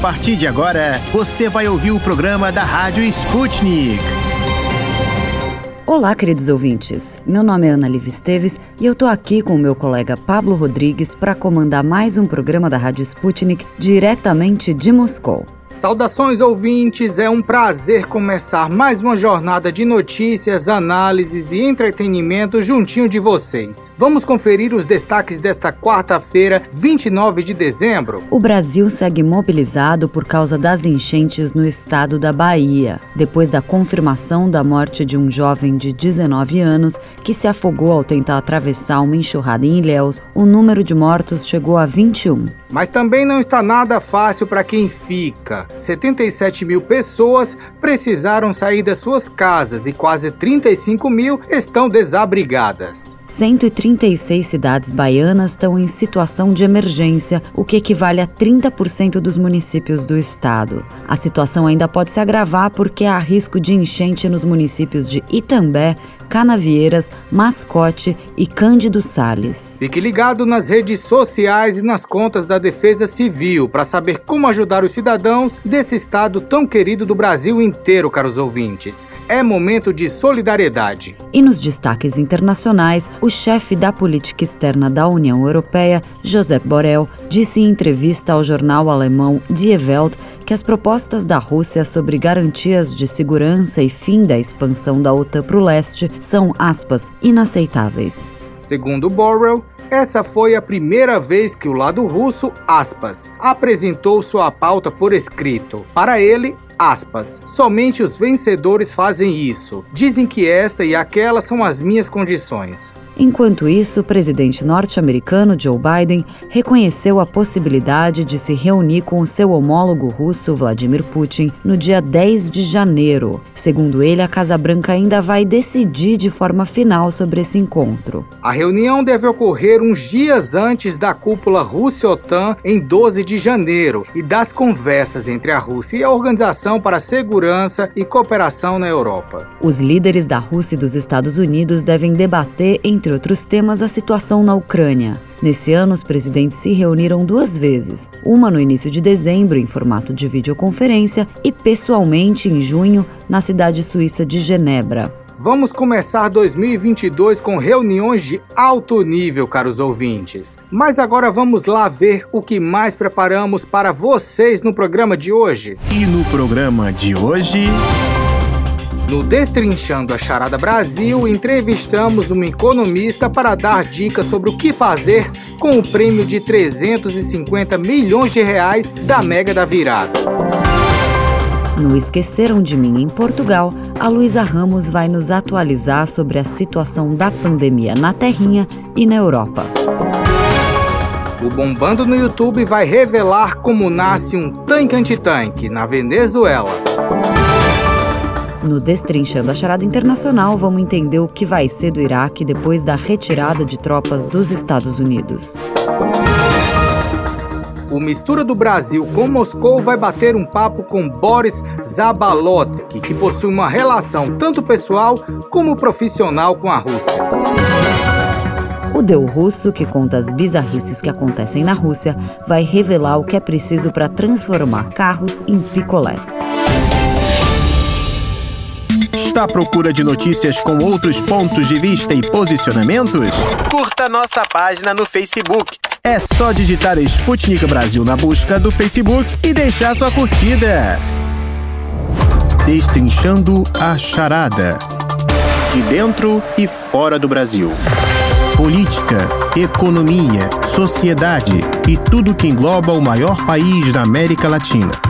partir de agora, você vai ouvir o programa da Rádio Sputnik. Olá, queridos ouvintes. Meu nome é Ana Liv Esteves e eu tô aqui com o meu colega Pablo Rodrigues para comandar mais um programa da Rádio Sputnik diretamente de Moscou. Saudações ouvintes, é um prazer começar mais uma jornada de notícias, análises e entretenimento juntinho de vocês. Vamos conferir os destaques desta quarta-feira, 29 de dezembro. O Brasil segue mobilizado por causa das enchentes no estado da Bahia, depois da confirmação da morte de um jovem de 19 anos que se afogou ao tentar atravessar uma enxurrada em Ilhéus. O número de mortos chegou a 21. Mas também não está nada fácil para quem fica. 77 mil pessoas precisaram sair das suas casas e quase 35 mil estão desabrigadas. 136 cidades baianas estão em situação de emergência, o que equivale a 30% dos municípios do estado. A situação ainda pode se agravar porque há risco de enchente nos municípios de Itambé, Canavieiras, Mascote e Cândido Sales. Fique ligado nas redes sociais e nas contas da Defesa Civil para saber como ajudar os cidadãos desse estado tão querido do Brasil inteiro, caros ouvintes. É momento de solidariedade. E nos destaques internacionais, o chefe da política externa da União Europeia, Josep Borrell, disse em entrevista ao jornal alemão Die Welt que as propostas da Rússia sobre garantias de segurança e fim da expansão da OTAN para o leste são, aspas, inaceitáveis. Segundo Borrell, essa foi a primeira vez que o lado russo, aspas, apresentou sua pauta por escrito. Para ele, aspas, somente os vencedores fazem isso. Dizem que esta e aquela são as minhas condições. Enquanto isso, o presidente norte-americano Joe Biden reconheceu a possibilidade de se reunir com o seu homólogo russo Vladimir Putin no dia 10 de janeiro. Segundo ele, a Casa Branca ainda vai decidir de forma final sobre esse encontro. A reunião deve ocorrer uns dias antes da cúpula Rússia-OTAN em 12 de janeiro e das conversas entre a Rússia e a Organização para a Segurança e Cooperação na Europa. Os líderes da Rússia e dos Estados Unidos devem debater entre entre outros temas, a situação na Ucrânia. Nesse ano, os presidentes se reuniram duas vezes, uma no início de dezembro, em formato de videoconferência, e pessoalmente em junho, na cidade suíça de Genebra. Vamos começar 2022 com reuniões de alto nível, caros ouvintes. Mas agora vamos lá ver o que mais preparamos para vocês no programa de hoje. E no programa de hoje. No Destrinchando a Charada Brasil, entrevistamos uma economista para dar dicas sobre o que fazer com o prêmio de 350 milhões de reais da Mega da Virada. No Esqueceram de Mim em Portugal, a Luísa Ramos vai nos atualizar sobre a situação da pandemia na Terrinha e na Europa. O Bombando no YouTube vai revelar como nasce um tanque antitanque na Venezuela. No Destrinchando a Charada Internacional, vamos entender o que vai ser do Iraque depois da retirada de tropas dos Estados Unidos. O Mistura do Brasil com Moscou vai bater um papo com Boris Zabalotsky, que possui uma relação tanto pessoal como profissional com a Rússia. O Deu Russo, que conta as bizarrices que acontecem na Rússia, vai revelar o que é preciso para transformar carros em picolés. Está à procura de notícias com outros pontos de vista e posicionamentos? Curta nossa página no Facebook. É só digitar Sputnik Brasil na busca do Facebook e deixar sua curtida. Destrinchando a charada. De dentro e fora do Brasil. Política, economia, sociedade e tudo que engloba o maior país da América Latina.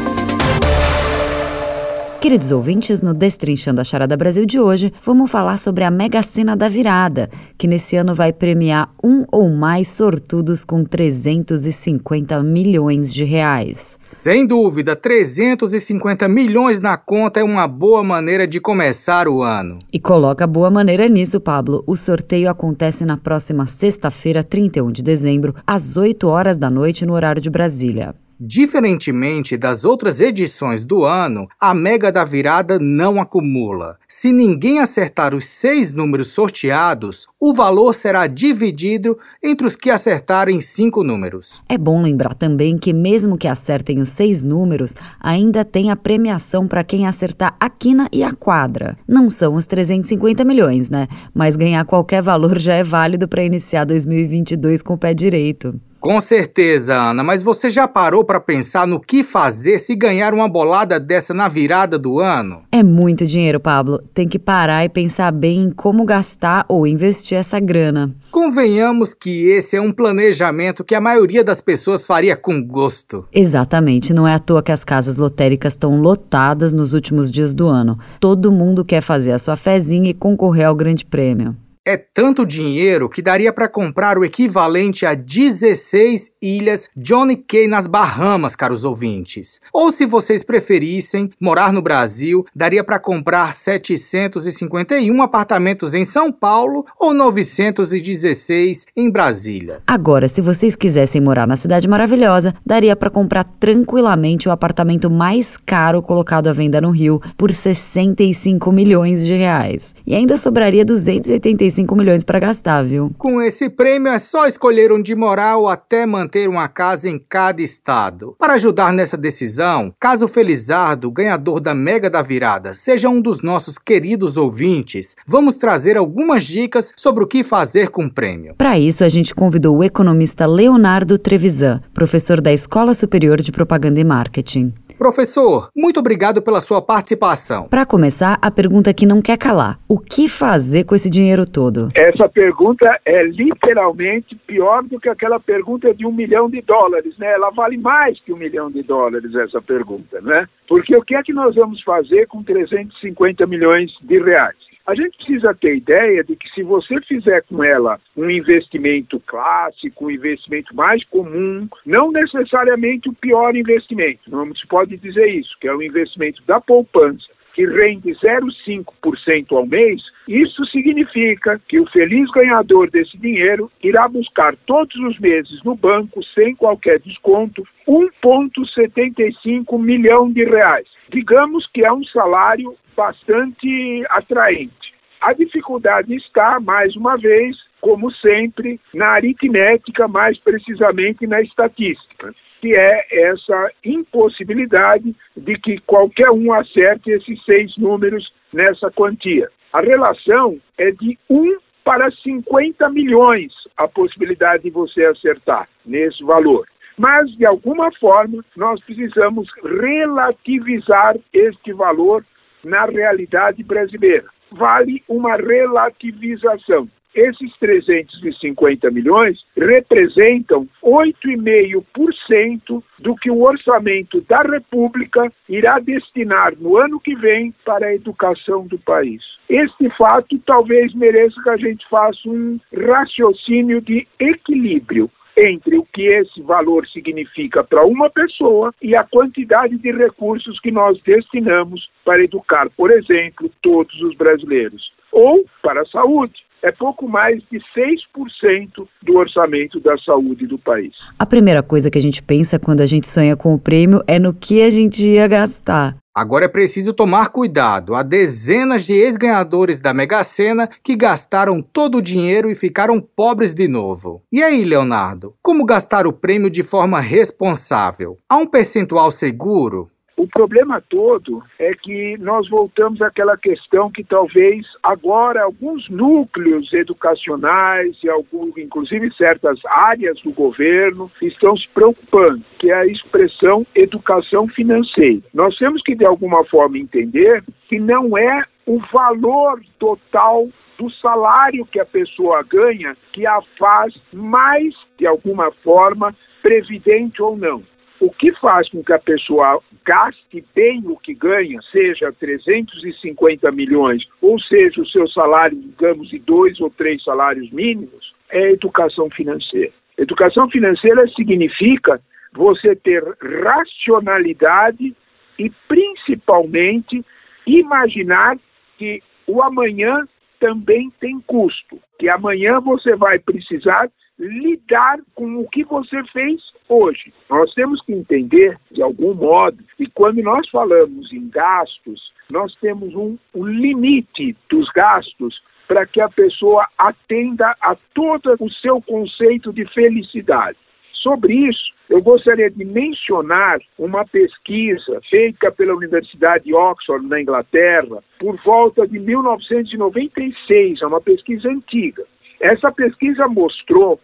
Queridos ouvintes, no Destrinchando a Charada Brasil de hoje, vamos falar sobre a Mega Sena da Virada, que nesse ano vai premiar um ou mais sortudos com 350 milhões de reais. Sem dúvida, 350 milhões na conta é uma boa maneira de começar o ano. E coloca boa maneira nisso, Pablo. O sorteio acontece na próxima sexta-feira, 31 de dezembro, às 8 horas da noite, no horário de Brasília. Diferentemente das outras edições do ano, a Mega da Virada não acumula. Se ninguém acertar os seis números sorteados, o valor será dividido entre os que acertarem cinco números. É bom lembrar também que, mesmo que acertem os seis números, ainda tem a premiação para quem acertar a quina e a quadra. Não são os 350 milhões, né? Mas ganhar qualquer valor já é válido para iniciar 2022 com o pé direito. Com certeza, Ana, mas você já parou para pensar no que fazer se ganhar uma bolada dessa na virada do ano? É muito dinheiro, Pablo. Tem que parar e pensar bem em como gastar ou investir essa grana. Convenhamos que esse é um planejamento que a maioria das pessoas faria com gosto. Exatamente, não é à toa que as casas lotéricas estão lotadas nos últimos dias do ano. Todo mundo quer fazer a sua fezinha e concorrer ao grande prêmio. É tanto dinheiro que daria para comprar o equivalente a 16 ilhas Johnny Kay nas Bahamas, caros ouvintes. Ou se vocês preferissem morar no Brasil, daria para comprar 751 apartamentos em São Paulo ou 916 em Brasília. Agora, se vocês quisessem morar na cidade maravilhosa, daria para comprar tranquilamente o apartamento mais caro colocado à venda no Rio por 65 milhões de reais. E ainda sobraria 285 35 milhões para gastar, viu? Com esse prêmio é só escolher onde morar ou até manter uma casa em cada estado. Para ajudar nessa decisão, caso Felizardo, ganhador da Mega da Virada, seja um dos nossos queridos ouvintes, vamos trazer algumas dicas sobre o que fazer com o prêmio. Para isso, a gente convidou o economista Leonardo Trevisan, professor da Escola Superior de Propaganda e Marketing. Professor, muito obrigado pela sua participação. Para começar, a pergunta que não quer calar: o que fazer com esse dinheiro todo? Essa pergunta é literalmente pior do que aquela pergunta de um milhão de dólares, né? Ela vale mais que um milhão de dólares, essa pergunta, né? Porque o que é que nós vamos fazer com 350 milhões de reais? A gente precisa ter ideia de que se você fizer com ela um investimento clássico, um investimento mais comum, não necessariamente o pior investimento, não se pode dizer isso, que é o investimento da poupança, que rende 0,5% ao mês, isso significa que o feliz ganhador desse dinheiro irá buscar todos os meses no banco, sem qualquer desconto, 1,75 milhão de reais. Digamos que é um salário bastante atraente. A dificuldade está, mais uma vez, como sempre, na aritmética, mais precisamente na estatística, que é essa impossibilidade de que qualquer um acerte esses seis números nessa quantia. A relação é de 1 para 50 milhões a possibilidade de você acertar nesse valor. Mas, de alguma forma, nós precisamos relativizar este valor na realidade brasileira. Vale uma relativização. Esses 350 milhões representam 8,5% do que o orçamento da República irá destinar no ano que vem para a educação do país. Este fato talvez mereça que a gente faça um raciocínio de equilíbrio entre o que esse valor significa para uma pessoa e a quantidade de recursos que nós destinamos para educar, por exemplo, todos os brasileiros, ou para a saúde é pouco mais de 6% do orçamento da saúde do país. A primeira coisa que a gente pensa quando a gente sonha com o prêmio é no que a gente ia gastar. Agora é preciso tomar cuidado. Há dezenas de ex-ganhadores da Mega Sena que gastaram todo o dinheiro e ficaram pobres de novo. E aí, Leonardo, como gastar o prêmio de forma responsável? Há um percentual seguro? O problema todo é que nós voltamos àquela questão que talvez agora alguns núcleos educacionais e alguns, inclusive certas áreas do governo estão se preocupando, que é a expressão educação financeira. Nós temos que de alguma forma entender que não é o valor total do salário que a pessoa ganha que a faz mais, de alguma forma, previdente ou não. O que faz com que a pessoa gaste bem o que ganha, seja 350 milhões, ou seja o seu salário, digamos, de dois ou três salários mínimos, é educação financeira. Educação financeira significa você ter racionalidade e, principalmente, imaginar que o amanhã também tem custo, que amanhã você vai precisar lidar com o que você fez hoje. Nós temos que entender, de algum modo, e quando nós falamos em gastos, nós temos um, um limite dos gastos para que a pessoa atenda a todo o seu conceito de felicidade. Sobre isso, eu gostaria de mencionar uma pesquisa feita pela Universidade de Oxford, na Inglaterra, por volta de 1996, é uma pesquisa antiga. Essa pesquisa mostrou que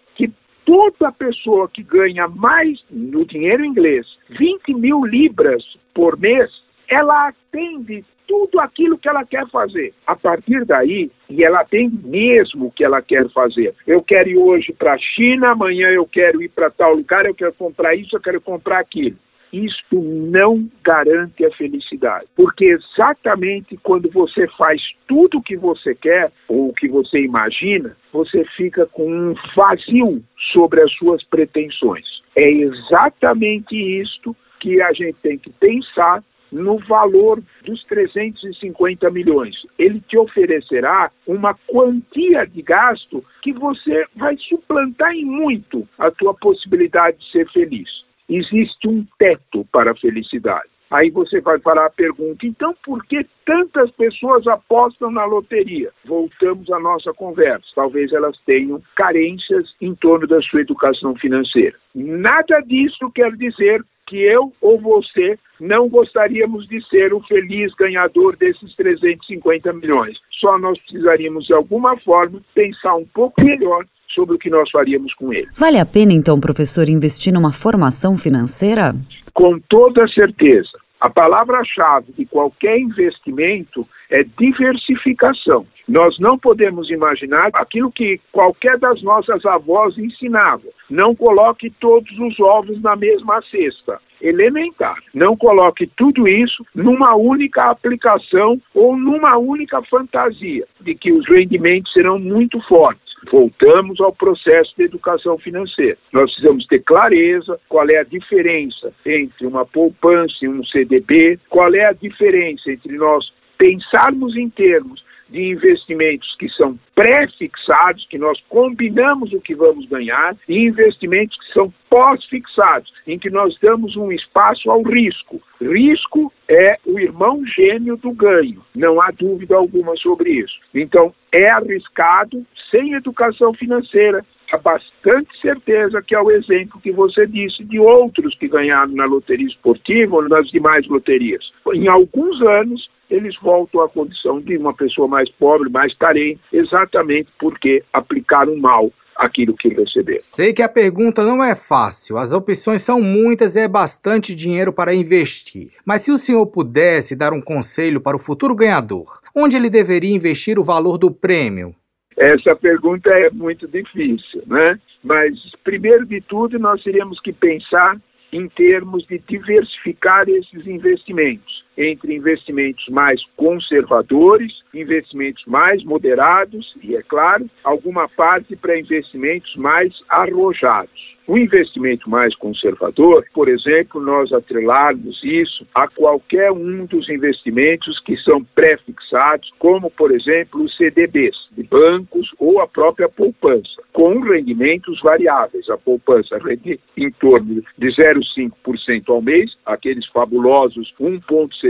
toda pessoa que ganha mais no dinheiro inglês 20 mil libras por mês, ela atende tudo aquilo que ela quer fazer. A partir daí, e ela tem mesmo o que ela quer fazer. Eu quero ir hoje para a China, amanhã eu quero ir para tal lugar, eu quero comprar isso, eu quero comprar aquilo. Isto não garante a felicidade, porque exatamente quando você faz tudo o que você quer ou o que você imagina, você fica com um vazio sobre as suas pretensões. É exatamente isto que a gente tem que pensar no valor dos 350 milhões. Ele te oferecerá uma quantia de gasto que você vai suplantar em muito a tua possibilidade de ser feliz. Existe um teto para a felicidade. Aí você vai parar a pergunta: então por que tantas pessoas apostam na loteria? Voltamos à nossa conversa. Talvez elas tenham carências em torno da sua educação financeira. Nada disso quer dizer que eu ou você não gostaríamos de ser o feliz ganhador desses 350 milhões. Só nós precisaríamos, de alguma forma, pensar um pouco melhor sobre o que nós faríamos com ele. Vale a pena, então, professor, investir numa formação financeira? Com toda certeza. A palavra-chave de qualquer investimento é diversificação. Nós não podemos imaginar aquilo que qualquer das nossas avós ensinava. Não coloque todos os ovos na mesma cesta. Elementar. Não coloque tudo isso numa única aplicação ou numa única fantasia de que os rendimentos serão muito fortes. Voltamos ao processo de educação financeira. Nós precisamos ter clareza qual é a diferença entre uma poupança e um CDB, qual é a diferença entre nós pensarmos em termos de investimentos que são pré-fixados, que nós combinamos o que vamos ganhar, e investimentos que são pós-fixados, em que nós damos um espaço ao risco. Risco é o irmão gêmeo do ganho, não há dúvida alguma sobre isso. Então, é arriscado, sem educação financeira, há bastante certeza que é o exemplo que você disse de outros que ganharam na loteria esportiva ou nas demais loterias. Em alguns anos, eles voltam à condição de uma pessoa mais pobre, mais carente, exatamente porque aplicaram mal aquilo que receberam. Sei que a pergunta não é fácil, as opções são muitas e é bastante dinheiro para investir. Mas se o senhor pudesse dar um conselho para o futuro ganhador, onde ele deveria investir o valor do prêmio? Essa pergunta é muito difícil, né? Mas, primeiro de tudo, nós teríamos que pensar em termos de diversificar esses investimentos entre investimentos mais conservadores, investimentos mais moderados e, é claro, alguma parte para investimentos mais arrojados. O investimento mais conservador, por exemplo, nós atrelarmos isso a qualquer um dos investimentos que são pré-fixados, como, por exemplo, os CDBs de bancos ou a própria poupança, com rendimentos variáveis. A poupança rende em torno de 0,5% ao mês, aqueles fabulosos 1,75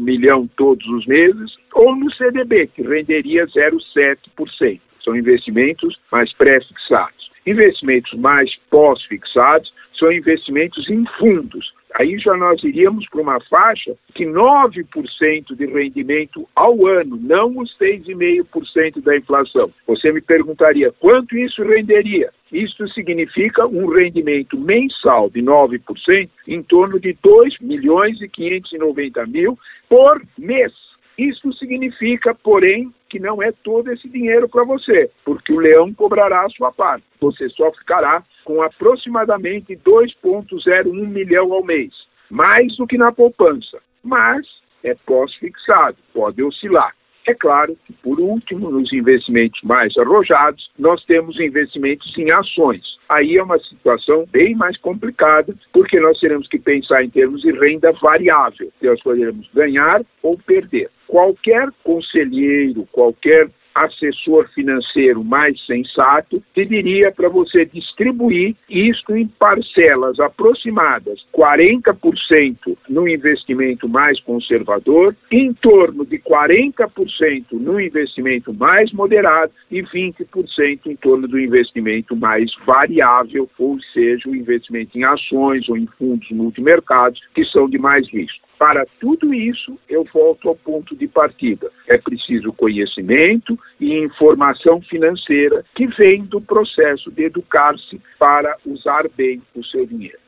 milhão todos os meses, ou no CDB, que renderia 0,7%. São investimentos mais pré-fixados. Investimentos mais pós-fixados são investimentos em fundos. Aí já nós iríamos para uma faixa de 9% de rendimento ao ano, não os 6,5% da inflação. Você me perguntaria quanto isso renderia? Isso significa um rendimento mensal de 9%, em torno de 2 milhões e 590 mil por mês. Isso significa, porém, que não é todo esse dinheiro para você, porque o leão cobrará a sua parte. Você só ficará com aproximadamente 2,01 milhão ao mês, mais do que na poupança. Mas é pós-fixado, pode oscilar. É claro que, por último, nos investimentos mais arrojados, nós temos investimentos em ações. Aí é uma situação bem mais complicada, porque nós teremos que pensar em termos de renda variável. Nós poderemos ganhar ou perder qualquer conselheiro, qualquer assessor financeiro mais sensato pediria para você distribuir isto em parcelas aproximadas, 40% no investimento mais conservador, em torno de 40% no investimento mais moderado e 20% em torno do investimento mais variável, ou seja, o investimento em ações ou em fundos multimercados, que são de mais risco. Para tudo isso, eu volto ao ponto de partida. É preciso conhecimento e informação financeira que vem do processo de educar-se para usar bem o seu dinheiro.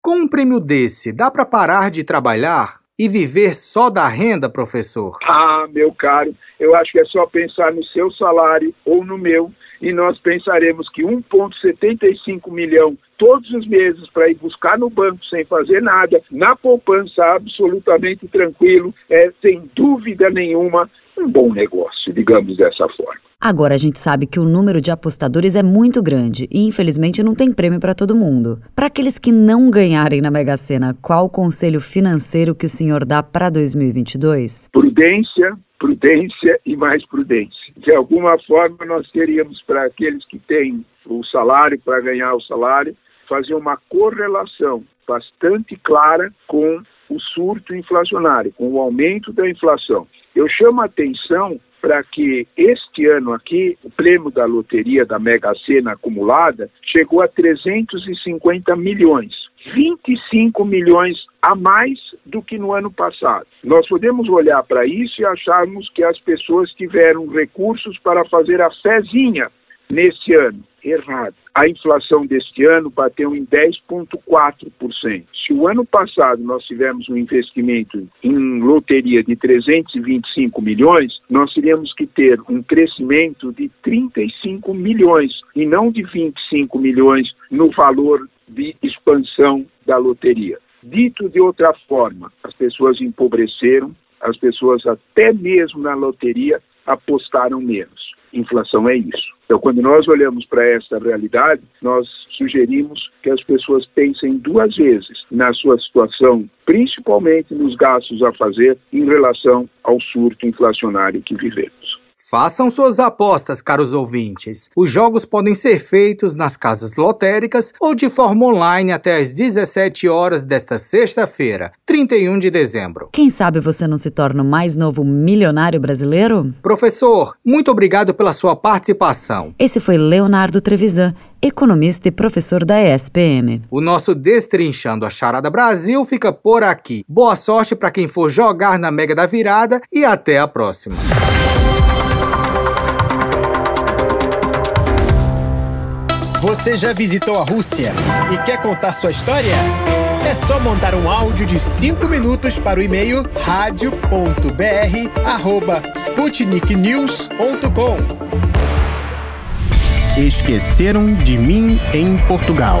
Com um prêmio desse, dá para parar de trabalhar e viver só da renda, professor? Ah, meu caro, eu acho que é só pensar no seu salário ou no meu e nós pensaremos que 1,75 milhão todos os meses para ir buscar no banco sem fazer nada, na poupança absolutamente tranquilo, é sem dúvida nenhuma um bom negócio, digamos dessa forma. Agora a gente sabe que o número de apostadores é muito grande e infelizmente não tem prêmio para todo mundo. Para aqueles que não ganharem na Mega Sena, qual o conselho financeiro que o senhor dá para 2022? Prudência, prudência e mais prudência. De alguma forma, nós teríamos para aqueles que têm o salário, para ganhar o salário, fazer uma correlação bastante clara com o surto inflacionário, com o aumento da inflação. Eu chamo a atenção para que este ano aqui, o prêmio da loteria da Mega Sena acumulada chegou a 350 milhões. 25 milhões a mais do que no ano passado. Nós podemos olhar para isso e acharmos que as pessoas tiveram recursos para fazer a fezinha nesse ano. Errado. A inflação deste ano bateu em 10,4%. Se o ano passado nós tivemos um investimento em loteria de 325 milhões, nós teríamos que ter um crescimento de 35 milhões e não de 25 milhões no valor de expansão da loteria. Dito de outra forma, as pessoas empobreceram, as pessoas até mesmo na loteria apostaram menos. Inflação é isso. Então, quando nós olhamos para essa realidade, nós sugerimos que as pessoas pensem duas vezes na sua situação, principalmente nos gastos a fazer em relação ao surto inflacionário que vivemos. Façam suas apostas, caros ouvintes. Os jogos podem ser feitos nas casas lotéricas ou de forma online até às 17 horas desta sexta-feira, 31 de dezembro. Quem sabe você não se torna o mais novo milionário brasileiro? Professor, muito obrigado pela sua participação. Esse foi Leonardo Trevisan, economista e professor da ESPM. O nosso Destrinchando a Charada Brasil fica por aqui. Boa sorte para quem for jogar na Mega da Virada e até a próxima. Você já visitou a Rússia e quer contar sua história? É só mandar um áudio de 5 minutos para o e-mail radio.br@sputniknews.com. Esqueceram de mim em Portugal.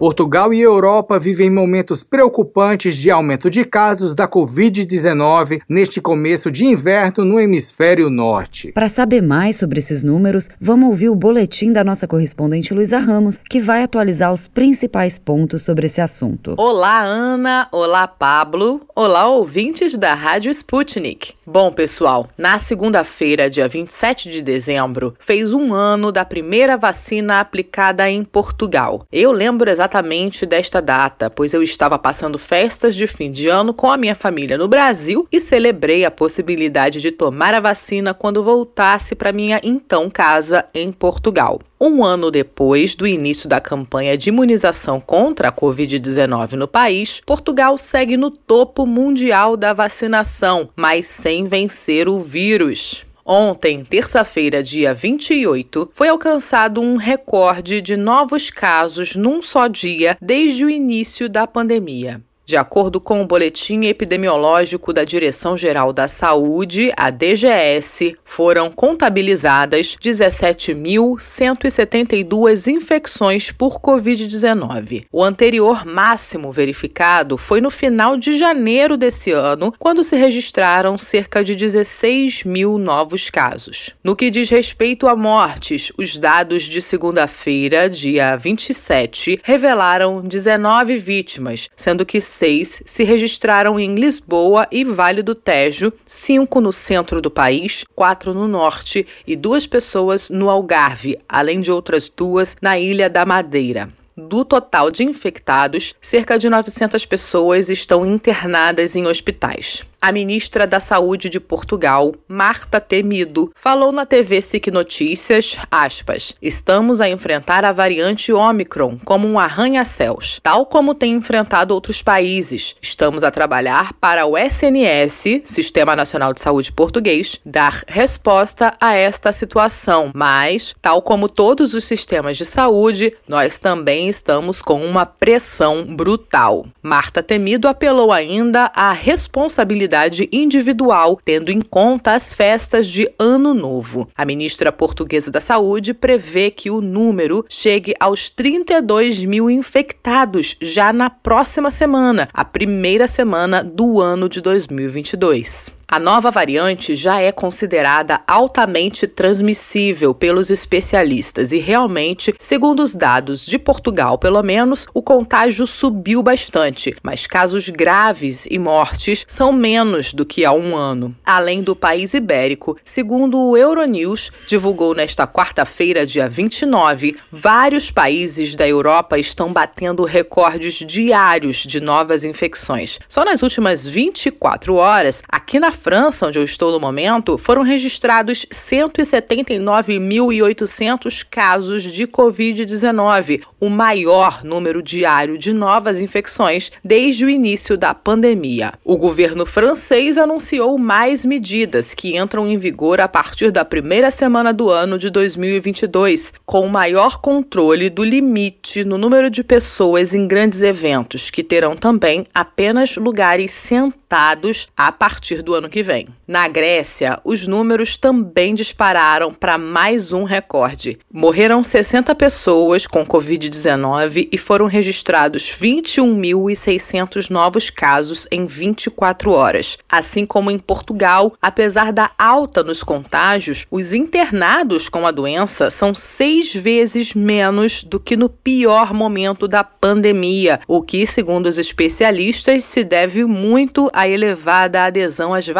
Portugal e Europa vivem momentos preocupantes de aumento de casos da Covid-19 neste começo de inverno no hemisfério norte. Para saber mais sobre esses números, vamos ouvir o boletim da nossa correspondente Luísa Ramos, que vai atualizar os principais pontos sobre esse assunto. Olá, Ana. Olá, Pablo. Olá, ouvintes da Rádio Sputnik. Bom, pessoal, na segunda-feira, dia 27 de dezembro, fez um ano da primeira vacina aplicada em Portugal. Eu lembro exatamente desta data, pois eu estava passando festas de fim de ano com a minha família no Brasil e celebrei a possibilidade de tomar a vacina quando voltasse para minha então casa em Portugal. Um ano depois do início da campanha de imunização contra a Covid-19 no país, Portugal segue no topo mundial da vacinação, mas sem vencer o vírus. Ontem, terça-feira, dia 28, foi alcançado um recorde de novos casos num só dia desde o início da pandemia. De acordo com o boletim epidemiológico da Direção-Geral da Saúde, a DGS, foram contabilizadas 17.172 infecções por Covid-19. O anterior máximo verificado foi no final de janeiro desse ano, quando se registraram cerca de 16 mil novos casos. No que diz respeito a mortes, os dados de segunda-feira, dia 27, revelaram 19 vítimas, sendo que seis se registraram em Lisboa e Vale do Tejo, cinco no centro do país, quatro no norte e duas pessoas no Algarve, além de outras duas na Ilha da Madeira. Do total de infectados, cerca de 900 pessoas estão internadas em hospitais. A ministra da Saúde de Portugal, Marta Temido, falou na TV SIC Notícias, aspas, estamos a enfrentar a variante Omicron como um arranha-céus, tal como tem enfrentado outros países. Estamos a trabalhar para o SNS, Sistema Nacional de Saúde Português, dar resposta a esta situação, mas, tal como todos os sistemas de saúde, nós também estamos com uma pressão brutal. Marta Temido apelou ainda à responsabilidade individual, tendo em conta as festas de Ano Novo. A ministra portuguesa da Saúde prevê que o número chegue aos 32 mil infectados já na próxima semana, a primeira semana do ano de 2022. A nova variante já é considerada altamente transmissível pelos especialistas e realmente, segundo os dados de Portugal, pelo menos, o contágio subiu bastante, mas casos graves e mortes são menos do que há um ano. Além do país ibérico, segundo o Euronews, divulgou nesta quarta-feira, dia 29, vários países da Europa estão batendo recordes diários de novas infecções. Só nas últimas 24 horas, aqui na França, onde eu estou no momento, foram registrados 179.800 casos de Covid-19, o maior número diário de novas infecções desde o início da pandemia. O governo francês anunciou mais medidas que entram em vigor a partir da primeira semana do ano de 2022, com maior controle do limite no número de pessoas em grandes eventos, que terão também apenas lugares sentados a partir do ano que vem. Na Grécia, os números também dispararam para mais um recorde. Morreram 60 pessoas com Covid-19 e foram registrados 21.600 novos casos em 24 horas. Assim como em Portugal, apesar da alta nos contágios, os internados com a doença são seis vezes menos do que no pior momento da pandemia, o que, segundo os especialistas, se deve muito à elevada adesão às vacinas.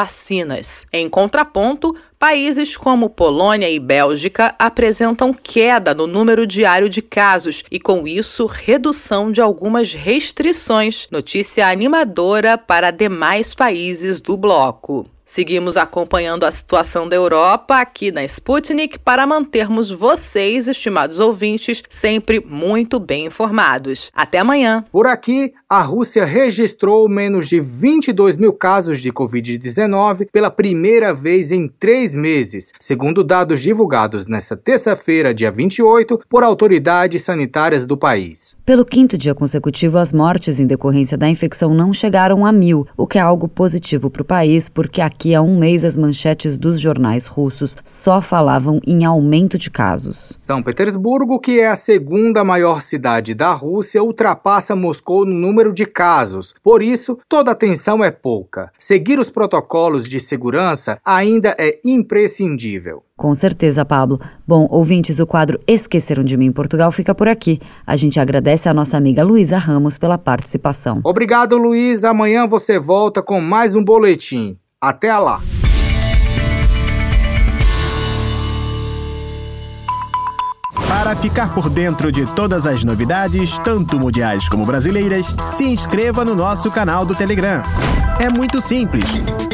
Em contraponto, Países como Polônia e Bélgica apresentam queda no número diário de casos e, com isso, redução de algumas restrições. Notícia animadora para demais países do bloco. Seguimos acompanhando a situação da Europa aqui na Sputnik para mantermos vocês, estimados ouvintes, sempre muito bem informados. Até amanhã. Por aqui, a Rússia registrou menos de 22 mil casos de Covid-19 pela primeira vez em três meses, segundo dados divulgados nesta terça-feira, dia 28, por autoridades sanitárias do país. Pelo quinto dia consecutivo, as mortes em decorrência da infecção não chegaram a mil, o que é algo positivo para o país, porque aqui a um mês, as manchetes dos jornais russos só falavam em aumento de casos. São Petersburgo, que é a segunda maior cidade da Rússia, ultrapassa Moscou no número de casos. Por isso, toda atenção é pouca. Seguir os protocolos de segurança ainda é imprescindível. Com certeza, Pablo. Bom, ouvintes, o quadro Esqueceram de Mim em Portugal fica por aqui. A gente agradece a nossa amiga Luísa Ramos pela participação. Obrigado, Luísa. Amanhã você volta com mais um boletim. Até lá! Para ficar por dentro de todas as novidades, tanto mundiais como brasileiras, se inscreva no nosso canal do Telegram. É muito simples.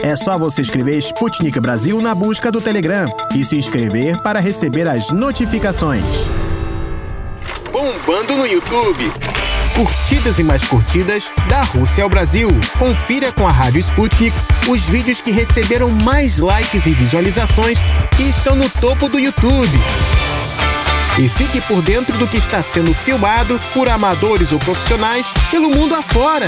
É só você escrever Sputnik Brasil na busca do Telegram e se inscrever para receber as notificações. Bombando no YouTube curtidas e mais curtidas da Rússia ao Brasil. Confira com a Rádio Sputnik os vídeos que receberam mais likes e visualizações e estão no topo do YouTube. E fique por dentro do que está sendo filmado por amadores ou profissionais pelo mundo afora.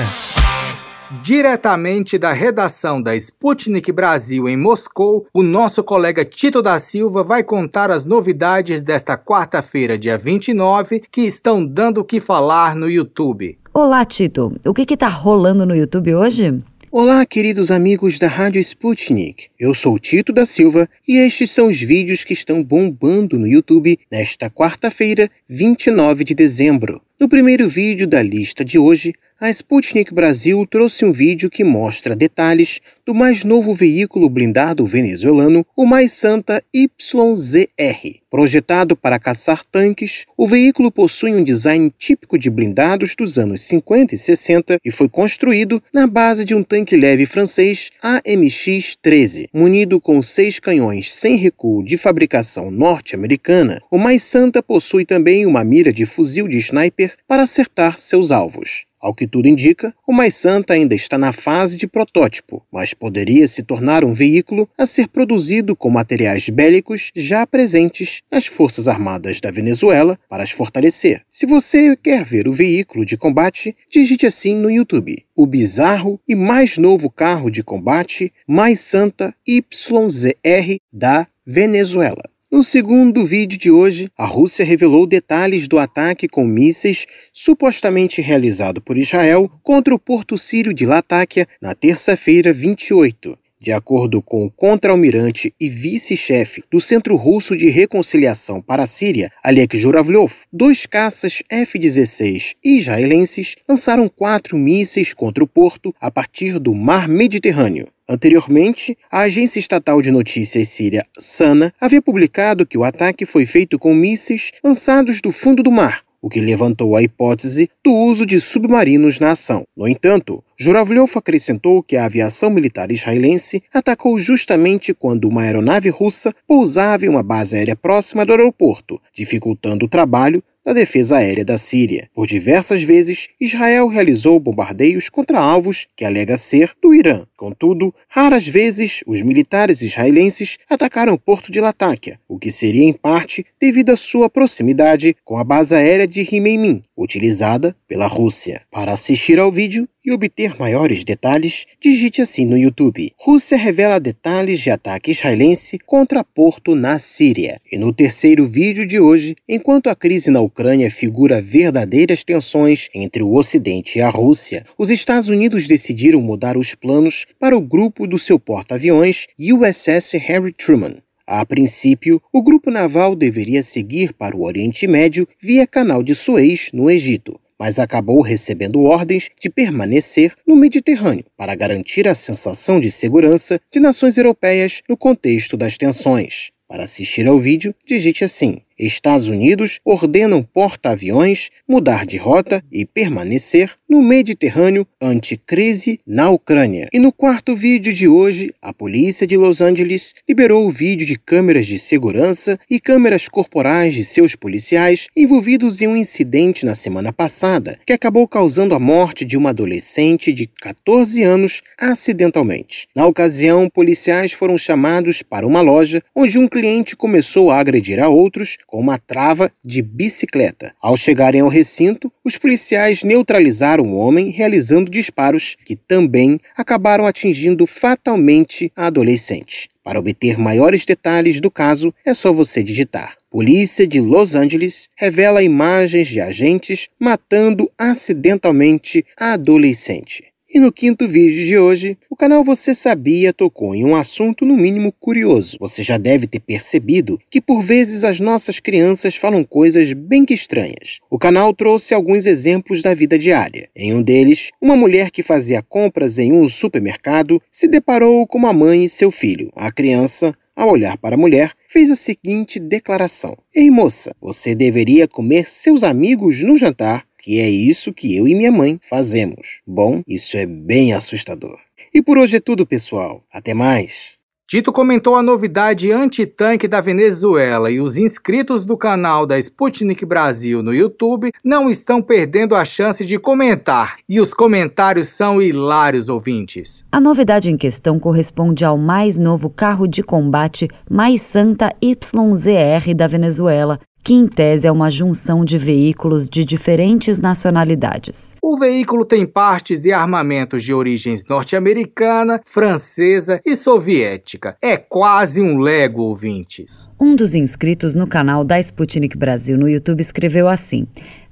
Diretamente da redação da Sputnik Brasil em Moscou, o nosso colega Tito da Silva vai contar as novidades desta quarta-feira, dia 29, que estão dando o que falar no YouTube. Olá, Tito. O que está rolando no YouTube hoje? Olá, queridos amigos da Rádio Sputnik. Eu sou Tito da Silva e estes são os vídeos que estão bombando no YouTube nesta quarta-feira, 29 de dezembro. No primeiro vídeo da lista de hoje, a Sputnik Brasil trouxe um vídeo que mostra detalhes do mais novo veículo blindado venezuelano, o Mais Santa YZR. Projetado para caçar tanques, o veículo possui um design típico de blindados dos anos 50 e 60 e foi construído na base de um tanque leve francês AMX-13. Munido com seis canhões sem recuo de fabricação norte-americana, o Mais Santa possui também uma mira de fuzil de sniper para acertar seus alvos. Ao que tudo indica, o Mais Santa ainda está na fase de protótipo, mas poderia se tornar um veículo a ser produzido com materiais bélicos já presentes nas Forças Armadas da Venezuela para as fortalecer. Se você quer ver o veículo de combate, digite assim no YouTube: o bizarro e mais novo carro de combate Mais Santa YZR da Venezuela. No segundo vídeo de hoje, a Rússia revelou detalhes do ataque com mísseis supostamente realizado por Israel contra o porto sírio de Latáquia na terça-feira 28. De acordo com o contra-almirante e vice-chefe do Centro Russo de Reconciliação para a Síria, Alek Juravlov, dois caças F-16 israelenses lançaram quatro mísseis contra o porto a partir do Mar Mediterrâneo. Anteriormente, a agência estatal de notícias síria SANA havia publicado que o ataque foi feito com mísseis lançados do fundo do mar, o que levantou a hipótese do uso de submarinos na ação. No entanto, Juravlov acrescentou que a aviação militar israelense atacou justamente quando uma aeronave russa pousava em uma base aérea próxima do aeroporto, dificultando o trabalho da defesa aérea da Síria. Por diversas vezes, Israel realizou bombardeios contra alvos que alega ser do Irã. Contudo, raras vezes os militares israelenses atacaram o porto de Latáquia, o que seria em parte devido à sua proximidade com a base aérea de Himeimin, utilizada pela Rússia. Para assistir ao vídeo, e obter maiores detalhes, digite assim no YouTube. Rússia revela detalhes de ataque israelense contra Porto na Síria. E no terceiro vídeo de hoje, enquanto a crise na Ucrânia figura verdadeiras tensões entre o Ocidente e a Rússia, os Estados Unidos decidiram mudar os planos para o grupo do seu porta-aviões USS Harry Truman. A princípio, o grupo naval deveria seguir para o Oriente Médio via Canal de Suez, no Egito mas acabou recebendo ordens de permanecer no Mediterrâneo para garantir a sensação de segurança de nações europeias no contexto das tensões. Para assistir ao vídeo, digite assim: Estados Unidos ordenam porta-aviões mudar de rota e permanecer no Mediterrâneo ante crise na Ucrânia. E no quarto vídeo de hoje, a polícia de Los Angeles liberou o vídeo de câmeras de segurança e câmeras corporais de seus policiais envolvidos em um incidente na semana passada que acabou causando a morte de uma adolescente de 14 anos acidentalmente. Na ocasião, policiais foram chamados para uma loja onde um cliente começou a agredir a outros com uma trava de bicicleta. Ao chegarem ao recinto, os policiais neutralizaram o homem realizando disparos que também acabaram atingindo fatalmente a adolescente. Para obter maiores detalhes do caso, é só você digitar. Polícia de Los Angeles revela imagens de agentes matando acidentalmente a adolescente. E no quinto vídeo de hoje, o canal Você Sabia tocou em um assunto no mínimo curioso. Você já deve ter percebido que por vezes as nossas crianças falam coisas bem que estranhas. O canal trouxe alguns exemplos da vida diária. Em um deles, uma mulher que fazia compras em um supermercado se deparou com uma mãe e seu filho. A criança ao olhar para a mulher, fez a seguinte declaração: Ei moça, você deveria comer seus amigos no jantar que é isso que eu e minha mãe fazemos. Bom, isso é bem assustador. E por hoje é tudo, pessoal. Até mais. Tito comentou a novidade anti-tanque da Venezuela e os inscritos do canal da Sputnik Brasil no YouTube não estão perdendo a chance de comentar. E os comentários são hilários, ouvintes. A novidade em questão corresponde ao mais novo carro de combate Mais Santa YZR da Venezuela, que em tese é uma junção de veículos de diferentes nacionalidades. O veículo tem partes e armamentos de origens norte-americana, francesa e soviética. É quase um Lego, ouvintes. Um dos inscritos no canal da Sputnik Brasil no YouTube escreveu assim: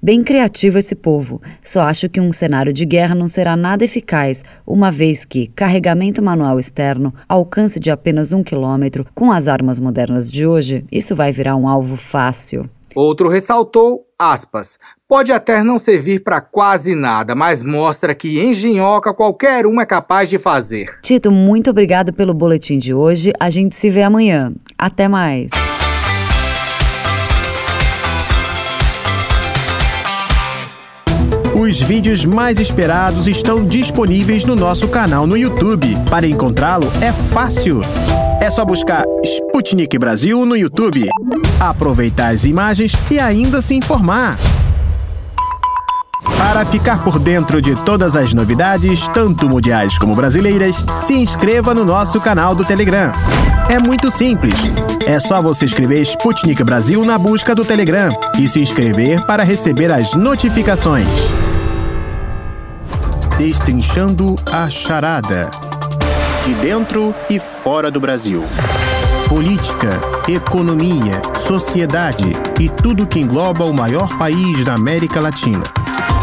Bem criativo esse povo. Só acho que um cenário de guerra não será nada eficaz, uma vez que carregamento manual externo, alcance de apenas um quilômetro, com as armas modernas de hoje, isso vai virar um alvo fácil. Outro ressaltou, aspas, pode até não servir para quase nada, mas mostra que engenhoca qualquer um é capaz de fazer. Tito, muito obrigado pelo boletim de hoje. A gente se vê amanhã. Até mais. Os vídeos mais esperados estão disponíveis no nosso canal no YouTube. Para encontrá-lo é fácil. É só buscar Sputnik Brasil no YouTube, aproveitar as imagens e ainda se informar. Para ficar por dentro de todas as novidades, tanto mundiais como brasileiras, se inscreva no nosso canal do Telegram. É muito simples. É só você escrever Sputnik Brasil na busca do Telegram e se inscrever para receber as notificações. Destrinchando a charada. De dentro e fora do Brasil. Política, economia, sociedade e tudo que engloba o maior país da América Latina.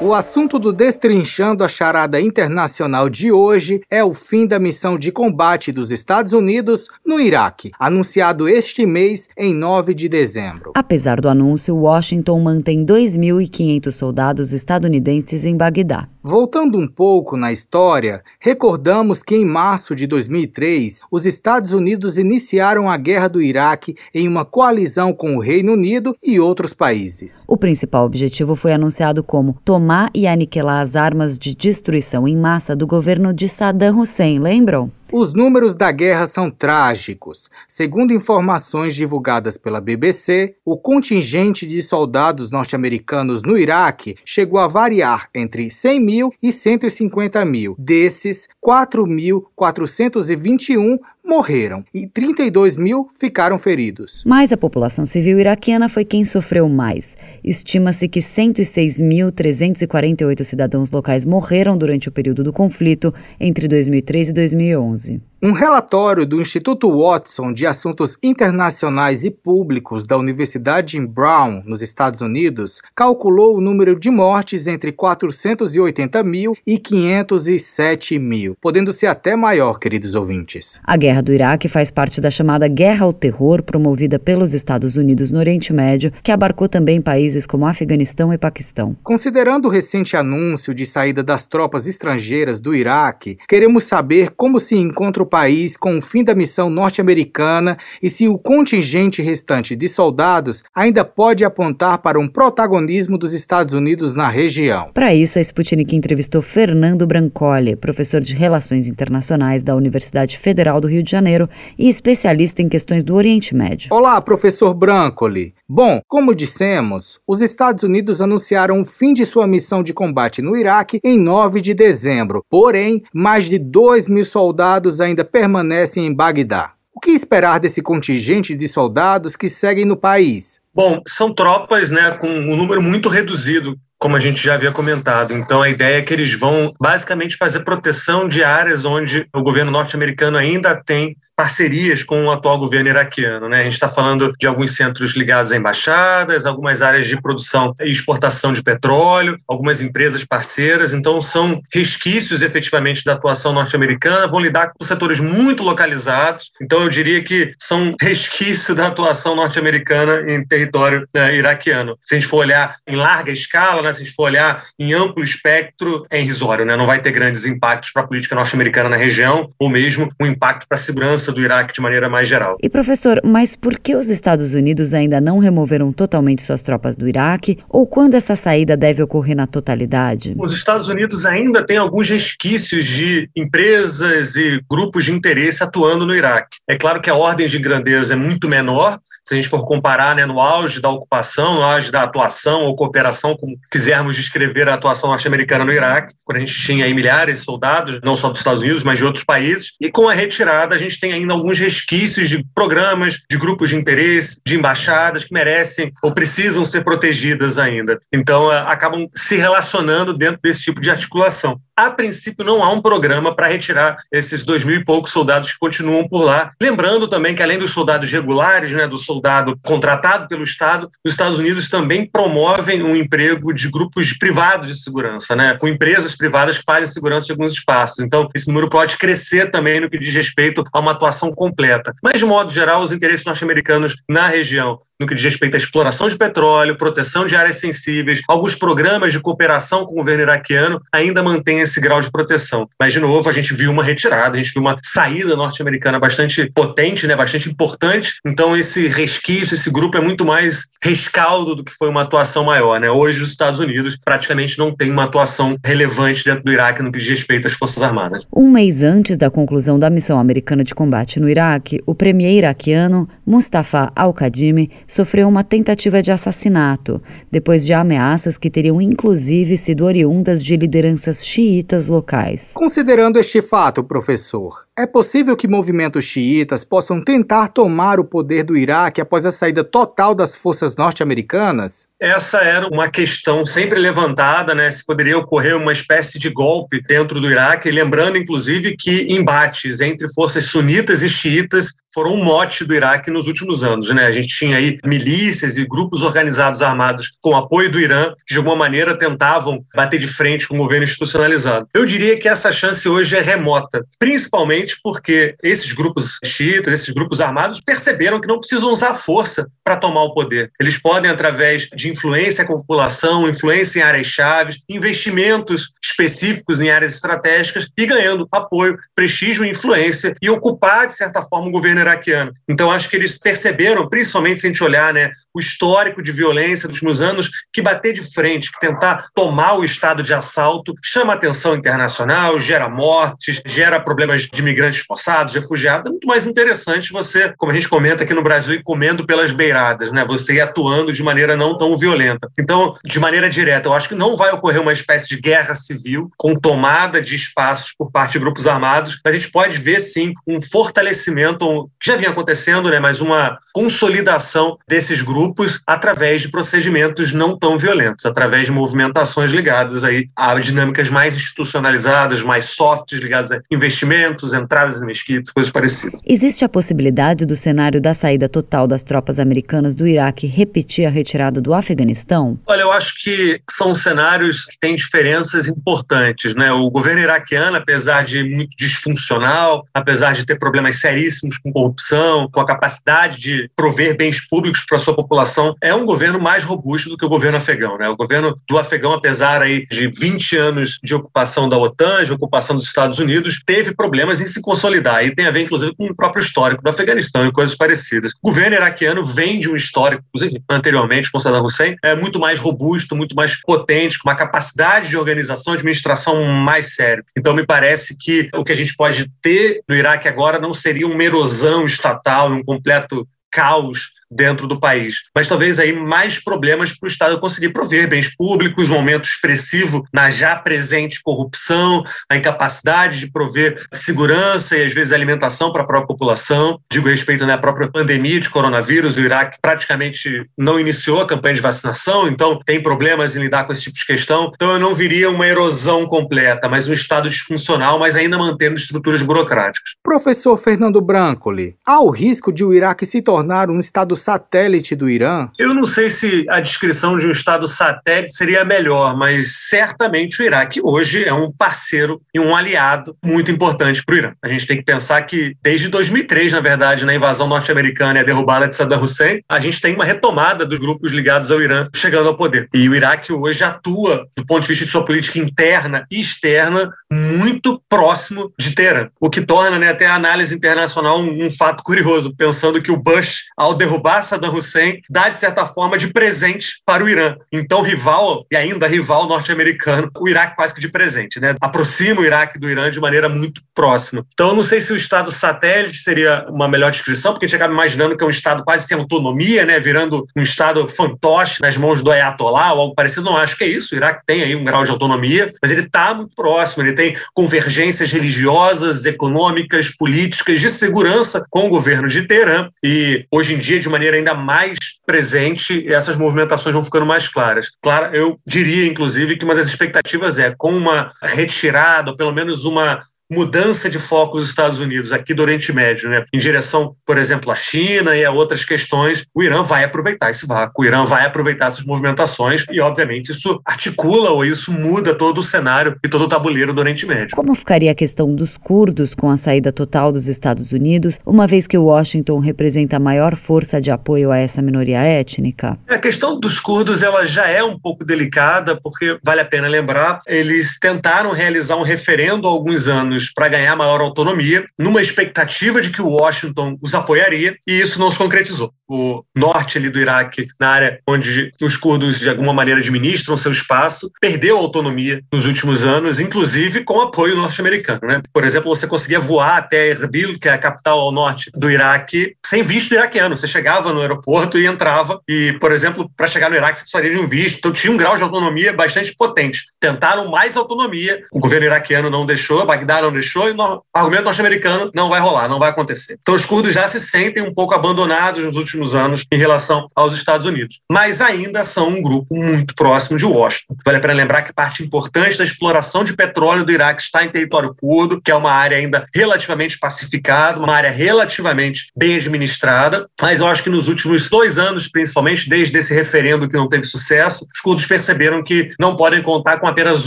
O assunto do Destrinchando a Charada Internacional de hoje é o fim da missão de combate dos Estados Unidos no Iraque, anunciado este mês em 9 de dezembro. Apesar do anúncio, Washington mantém 2.500 soldados estadunidenses em Bagdá. Voltando um pouco na história, recordamos que em março de 2003, os Estados Unidos iniciaram a guerra do Iraque em uma coalizão com o Reino Unido e outros países. O principal objetivo foi anunciado como tomar e aniquilar as armas de destruição em massa do governo de Saddam Hussein, lembram? Os números da guerra são trágicos. Segundo informações divulgadas pela BBC, o contingente de soldados norte-americanos no Iraque chegou a variar entre 100 mil e 150 mil. Desses, 4.421 morreram e 32 mil ficaram feridos. Mas a população civil iraquiana foi quem sofreu mais. Estima-se que 106.348 cidadãos locais morreram durante o período do conflito entre 2003 e 2011. Um relatório do Instituto Watson de Assuntos Internacionais e Públicos da Universidade em Brown, nos Estados Unidos, calculou o número de mortes entre 480 mil e 507 mil, podendo ser até maior, queridos ouvintes. A guerra do Iraque faz parte da chamada Guerra ao Terror, promovida pelos Estados Unidos no Oriente Médio, que abarcou também países como Afeganistão e Paquistão. Considerando o recente anúncio de saída das tropas estrangeiras do Iraque, queremos saber como se encontra o país com o fim da missão norte-americana e se o contingente restante de soldados ainda pode apontar para um protagonismo dos Estados Unidos na região. Para isso, a Sputnik entrevistou Fernando Brancoli, professor de Relações Internacionais da Universidade Federal do Rio de Janeiro e especialista em questões do Oriente Médio. Olá, professor Brancoli. Bom, como dissemos, os Estados Unidos anunciaram o fim de sua missão de combate no Iraque em 9 de dezembro. Porém, mais de 2 mil soldados ainda permanecem em Bagdá. O que esperar desse contingente de soldados que seguem no país? Bom, são tropas né, com um número muito reduzido como a gente já havia comentado. Então, a ideia é que eles vão basicamente fazer proteção de áreas onde o governo norte-americano ainda tem parcerias com o atual governo iraquiano. Né? A gente está falando de alguns centros ligados a embaixadas, algumas áreas de produção e exportação de petróleo, algumas empresas parceiras. Então, são resquícios efetivamente da atuação norte-americana, vão lidar com setores muito localizados. Então, eu diria que são resquícios da atuação norte-americana em território né, iraquiano. Se a gente for olhar em larga escala, né, se a gente for olhar em amplo espectro, é irrisório, né? não vai ter grandes impactos para a política norte-americana na região, ou mesmo um impacto para a segurança do Iraque de maneira mais geral. E professor, mas por que os Estados Unidos ainda não removeram totalmente suas tropas do Iraque? Ou quando essa saída deve ocorrer na totalidade? Os Estados Unidos ainda têm alguns resquícios de empresas e grupos de interesse atuando no Iraque. É claro que a ordem de grandeza é muito menor, se a gente for comparar né, no auge da ocupação, no auge da atuação ou cooperação, como quisermos descrever a atuação norte-americana no Iraque, quando a gente tinha aí milhares de soldados, não só dos Estados Unidos, mas de outros países, e com a retirada a gente tem ainda alguns resquícios de programas, de grupos de interesse, de embaixadas que merecem ou precisam ser protegidas ainda. Então, acabam se relacionando dentro desse tipo de articulação a princípio não há um programa para retirar esses dois mil e poucos soldados que continuam por lá. Lembrando também que além dos soldados regulares, né, do soldado contratado pelo Estado, os Estados Unidos também promovem um emprego de grupos privados de segurança, né, com empresas privadas que fazem segurança de alguns espaços. Então, esse número pode crescer também no que diz respeito a uma atuação completa. Mas, de modo geral, os interesses norte-americanos na região, no que diz respeito à exploração de petróleo, proteção de áreas sensíveis, alguns programas de cooperação com o governo iraquiano ainda mantêm esse grau de proteção. Mas, de novo, a gente viu uma retirada, a gente viu uma saída norte-americana bastante potente, né, bastante importante. Então, esse resquício, esse grupo é muito mais rescaldo do que foi uma atuação maior. Né? Hoje, os Estados Unidos praticamente não tem uma atuação relevante dentro do Iraque no que diz respeito às Forças Armadas. Um mês antes da conclusão da missão americana de combate no Iraque, o premier iraquiano Mustafa al-Kadhimi sofreu uma tentativa de assassinato, depois de ameaças que teriam inclusive sido oriundas de lideranças xiitas xiitas locais. Considerando este fato, professor, é possível que movimentos xiitas possam tentar tomar o poder do Iraque após a saída total das forças norte-americanas? Essa era uma questão sempre levantada, né? Se poderia ocorrer uma espécie de golpe dentro do Iraque, lembrando inclusive que embates entre forças sunitas e xiitas foram um mote do Iraque nos últimos anos. Né? A gente tinha aí milícias e grupos organizados armados com apoio do Irã, que de alguma maneira tentavam bater de frente com o governo institucionalizado. Eu diria que essa chance hoje é remota, principalmente porque esses grupos xiitas, esses grupos armados, perceberam que não precisam usar força para tomar o poder. Eles podem, através de influência com a população, influência em áreas-chave, investimentos específicos em áreas estratégicas e ganhando apoio, prestígio e influência e ocupar, de certa forma, o governo iraquiano. Então, acho que eles perceberam, principalmente se a gente olhar né, o histórico de violência dos últimos anos, que bater de frente, que tentar tomar o estado de assalto, chama atenção internacional, gera mortes, gera problemas de imigrantes forçados, refugiados. É muito mais interessante você, como a gente comenta aqui no Brasil, ir comendo pelas beiradas, né? você ir atuando de maneira não tão violenta. Então, de maneira direta, eu acho que não vai ocorrer uma espécie de guerra civil com tomada de espaços por parte de grupos armados, mas a gente pode ver, sim, um fortalecimento, que já vinha acontecendo, né, mas uma consolidação desses grupos através de procedimentos não tão violentos, através de movimentações ligadas aí a dinâmicas mais institucionalizadas, mais softs, ligadas a investimentos, entradas em mesquitas, coisas parecidas. Existe a possibilidade do cenário da saída total das tropas americanas do Iraque repetir a retirada do Afeganistão? Olha, eu acho que são cenários que têm diferenças importantes, né? O governo iraquiano, apesar de muito disfuncional, apesar de ter problemas seríssimos com corrupção, com a capacidade de prover bens públicos para sua população, é um governo mais robusto do que o governo afegão. Né? O governo do afegão, apesar aí de 20 anos de ocupação da OTAN, de ocupação dos Estados Unidos, teve problemas em se consolidar. E tem a ver, inclusive, com o próprio histórico do Afeganistão e coisas parecidas. O governo iraquiano vem de um histórico, inclusive anteriormente com Saddam Hussein, é muito mais robusto, muito mais potente, com uma capacidade de organização, de administração mais séria. Então, me parece que o que a gente pode ter no Iraque agora não seria uma erosão estatal, um completo caos dentro do país. Mas talvez aí mais problemas para o Estado conseguir prover bens públicos, um aumento expressivo na já presente corrupção, a incapacidade de prover segurança e às vezes alimentação para a própria população. Digo respeito à própria pandemia de coronavírus, o Iraque praticamente não iniciou a campanha de vacinação, então tem problemas em lidar com esse tipo de questão. Então eu não viria uma erosão completa, mas um Estado disfuncional, mas ainda mantendo estruturas burocráticas. Professor Fernando Brancoli, há o risco de o Iraque se tornar um Estado satélite do Irã? Eu não sei se a descrição de um Estado satélite seria melhor, mas certamente o Iraque hoje é um parceiro e um aliado muito importante para o Irã. A gente tem que pensar que desde 2003, na verdade, na invasão norte-americana e a derrubada de Saddam Hussein, a gente tem uma retomada dos grupos ligados ao Irã chegando ao poder. E o Iraque hoje atua, do ponto de vista de sua política interna e externa, muito próximo de Teherã, o que torna né, até a análise internacional um, um fato curioso, pensando que o Bush, ao derrubar derrubar Saddam Hussein, dá, de certa forma, de presente para o Irã. Então, rival, e ainda rival norte-americano, o Iraque quase que de presente, né? Aproxima o Iraque do Irã de maneira muito próxima. Então, não sei se o Estado satélite seria uma melhor descrição, porque a gente acaba imaginando que é um Estado quase sem autonomia, né? Virando um Estado fantoche nas mãos do Ayatollah ou algo parecido. Não acho que é isso. O Iraque tem aí um grau de autonomia, mas ele está muito próximo, ele tem convergências religiosas, econômicas, políticas, de segurança com o governo de Teherã. E hoje em dia, de maneira ainda mais presente, essas movimentações vão ficando mais claras. Claro, eu diria, inclusive, que uma das expectativas é com uma retirada, ou pelo menos uma mudança de foco dos Estados Unidos aqui do Oriente Médio, né, em direção, por exemplo, à China e a outras questões, o Irã vai aproveitar esse vácuo, o Irã vai aproveitar essas movimentações e, obviamente, isso articula ou isso muda todo o cenário e todo o tabuleiro do Oriente Médio. Como ficaria a questão dos curdos com a saída total dos Estados Unidos, uma vez que Washington representa a maior força de apoio a essa minoria étnica? A questão dos curdos ela já é um pouco delicada, porque vale a pena lembrar, eles tentaram realizar um referendo há alguns anos para ganhar maior autonomia, numa expectativa de que Washington os apoiaria, e isso não se concretizou. O norte ali do Iraque, na área onde os curdos de alguma maneira administram seu espaço, perdeu autonomia nos últimos anos, inclusive com apoio norte-americano. Né? Por exemplo, você conseguia voar até Erbil, que é a capital ao norte do Iraque, sem visto iraquiano. Você chegava no aeroporto e entrava, e, por exemplo, para chegar no Iraque você precisaria de um visto, então tinha um grau de autonomia bastante potente. Tentaram mais autonomia, o governo iraquiano não deixou, Bagdá não deixou, e o argumento norte-americano não vai rolar, não vai acontecer. Então os curdos já se sentem um pouco abandonados nos últimos anos em relação aos Estados Unidos, mas ainda são um grupo muito próximo de Washington. Vale a pena lembrar que parte importante da exploração de petróleo do Iraque está em território curdo, que é uma área ainda relativamente pacificada, uma área relativamente bem administrada, mas eu acho que nos últimos dois anos, principalmente desde esse referendo que não teve sucesso, os curdos perceberam que não podem contar com apenas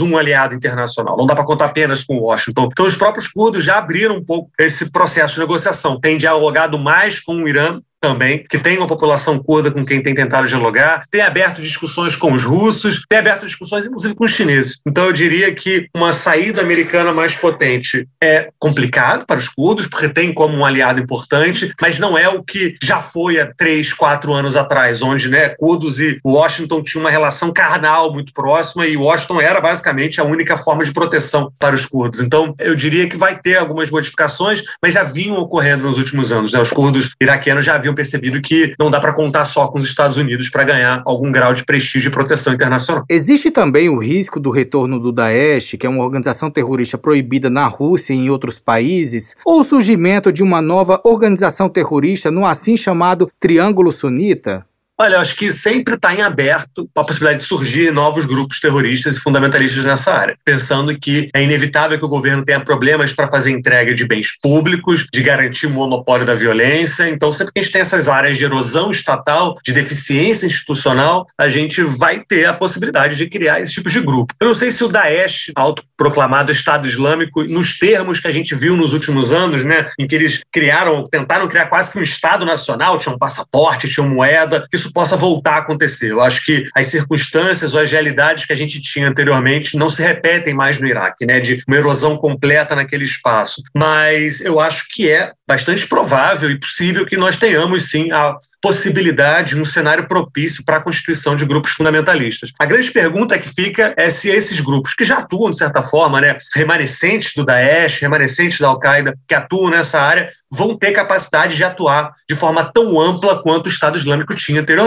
um aliado internacional, não dá para contar apenas com Washington. Então os próprios curdos já abriram um pouco esse processo de negociação, têm dialogado mais com o Irã também, que tem uma população curda com quem tem tentado dialogar, tem aberto discussões com os russos, tem aberto discussões inclusive com os chineses. Então eu diria que uma saída americana mais potente é complicado para os curdos, porque tem como um aliado importante, mas não é o que já foi há três, quatro anos atrás, onde né, curdos e Washington tinham uma relação carnal muito próxima e Washington era basicamente a única forma de proteção para os curdos. Então eu diria que vai ter algumas modificações, mas já vinham ocorrendo nos últimos anos. Né? Os curdos iraquianos já haviam percebido que não dá para contar só com os Estados Unidos para ganhar algum grau de prestígio e proteção internacional. Existe também o risco do retorno do Daesh, que é uma organização terrorista proibida na Rússia e em outros países, ou o surgimento de uma nova organização terrorista no assim chamado Triângulo Sunita? Olha, acho que sempre está em aberto a possibilidade de surgir novos grupos terroristas e fundamentalistas nessa área, pensando que é inevitável que o governo tenha problemas para fazer entrega de bens públicos, de garantir o monopólio da violência. Então, sempre que a gente tem essas áreas de erosão estatal, de deficiência institucional, a gente vai ter a possibilidade de criar esse tipo de grupo. Eu não sei se o Daesh, autoproclamado Estado Islâmico, nos termos que a gente viu nos últimos anos, né, em que eles criaram, tentaram criar quase que um Estado nacional, tinham um passaporte, tinham moeda, isso isso possa voltar a acontecer. Eu acho que as circunstâncias ou as realidades que a gente tinha anteriormente não se repetem mais no Iraque, né, de uma erosão completa naquele espaço. Mas eu acho que é bastante provável e possível que nós tenhamos sim a possibilidade, um cenário propício para a constituição de grupos fundamentalistas. A grande pergunta que fica é se esses grupos, que já atuam de certa forma, né, remanescentes do Daesh, remanescentes da Al-Qaeda, que atuam nessa área, vão ter capacidade de atuar de forma tão ampla quanto o Estado Islâmico tinha anteriormente.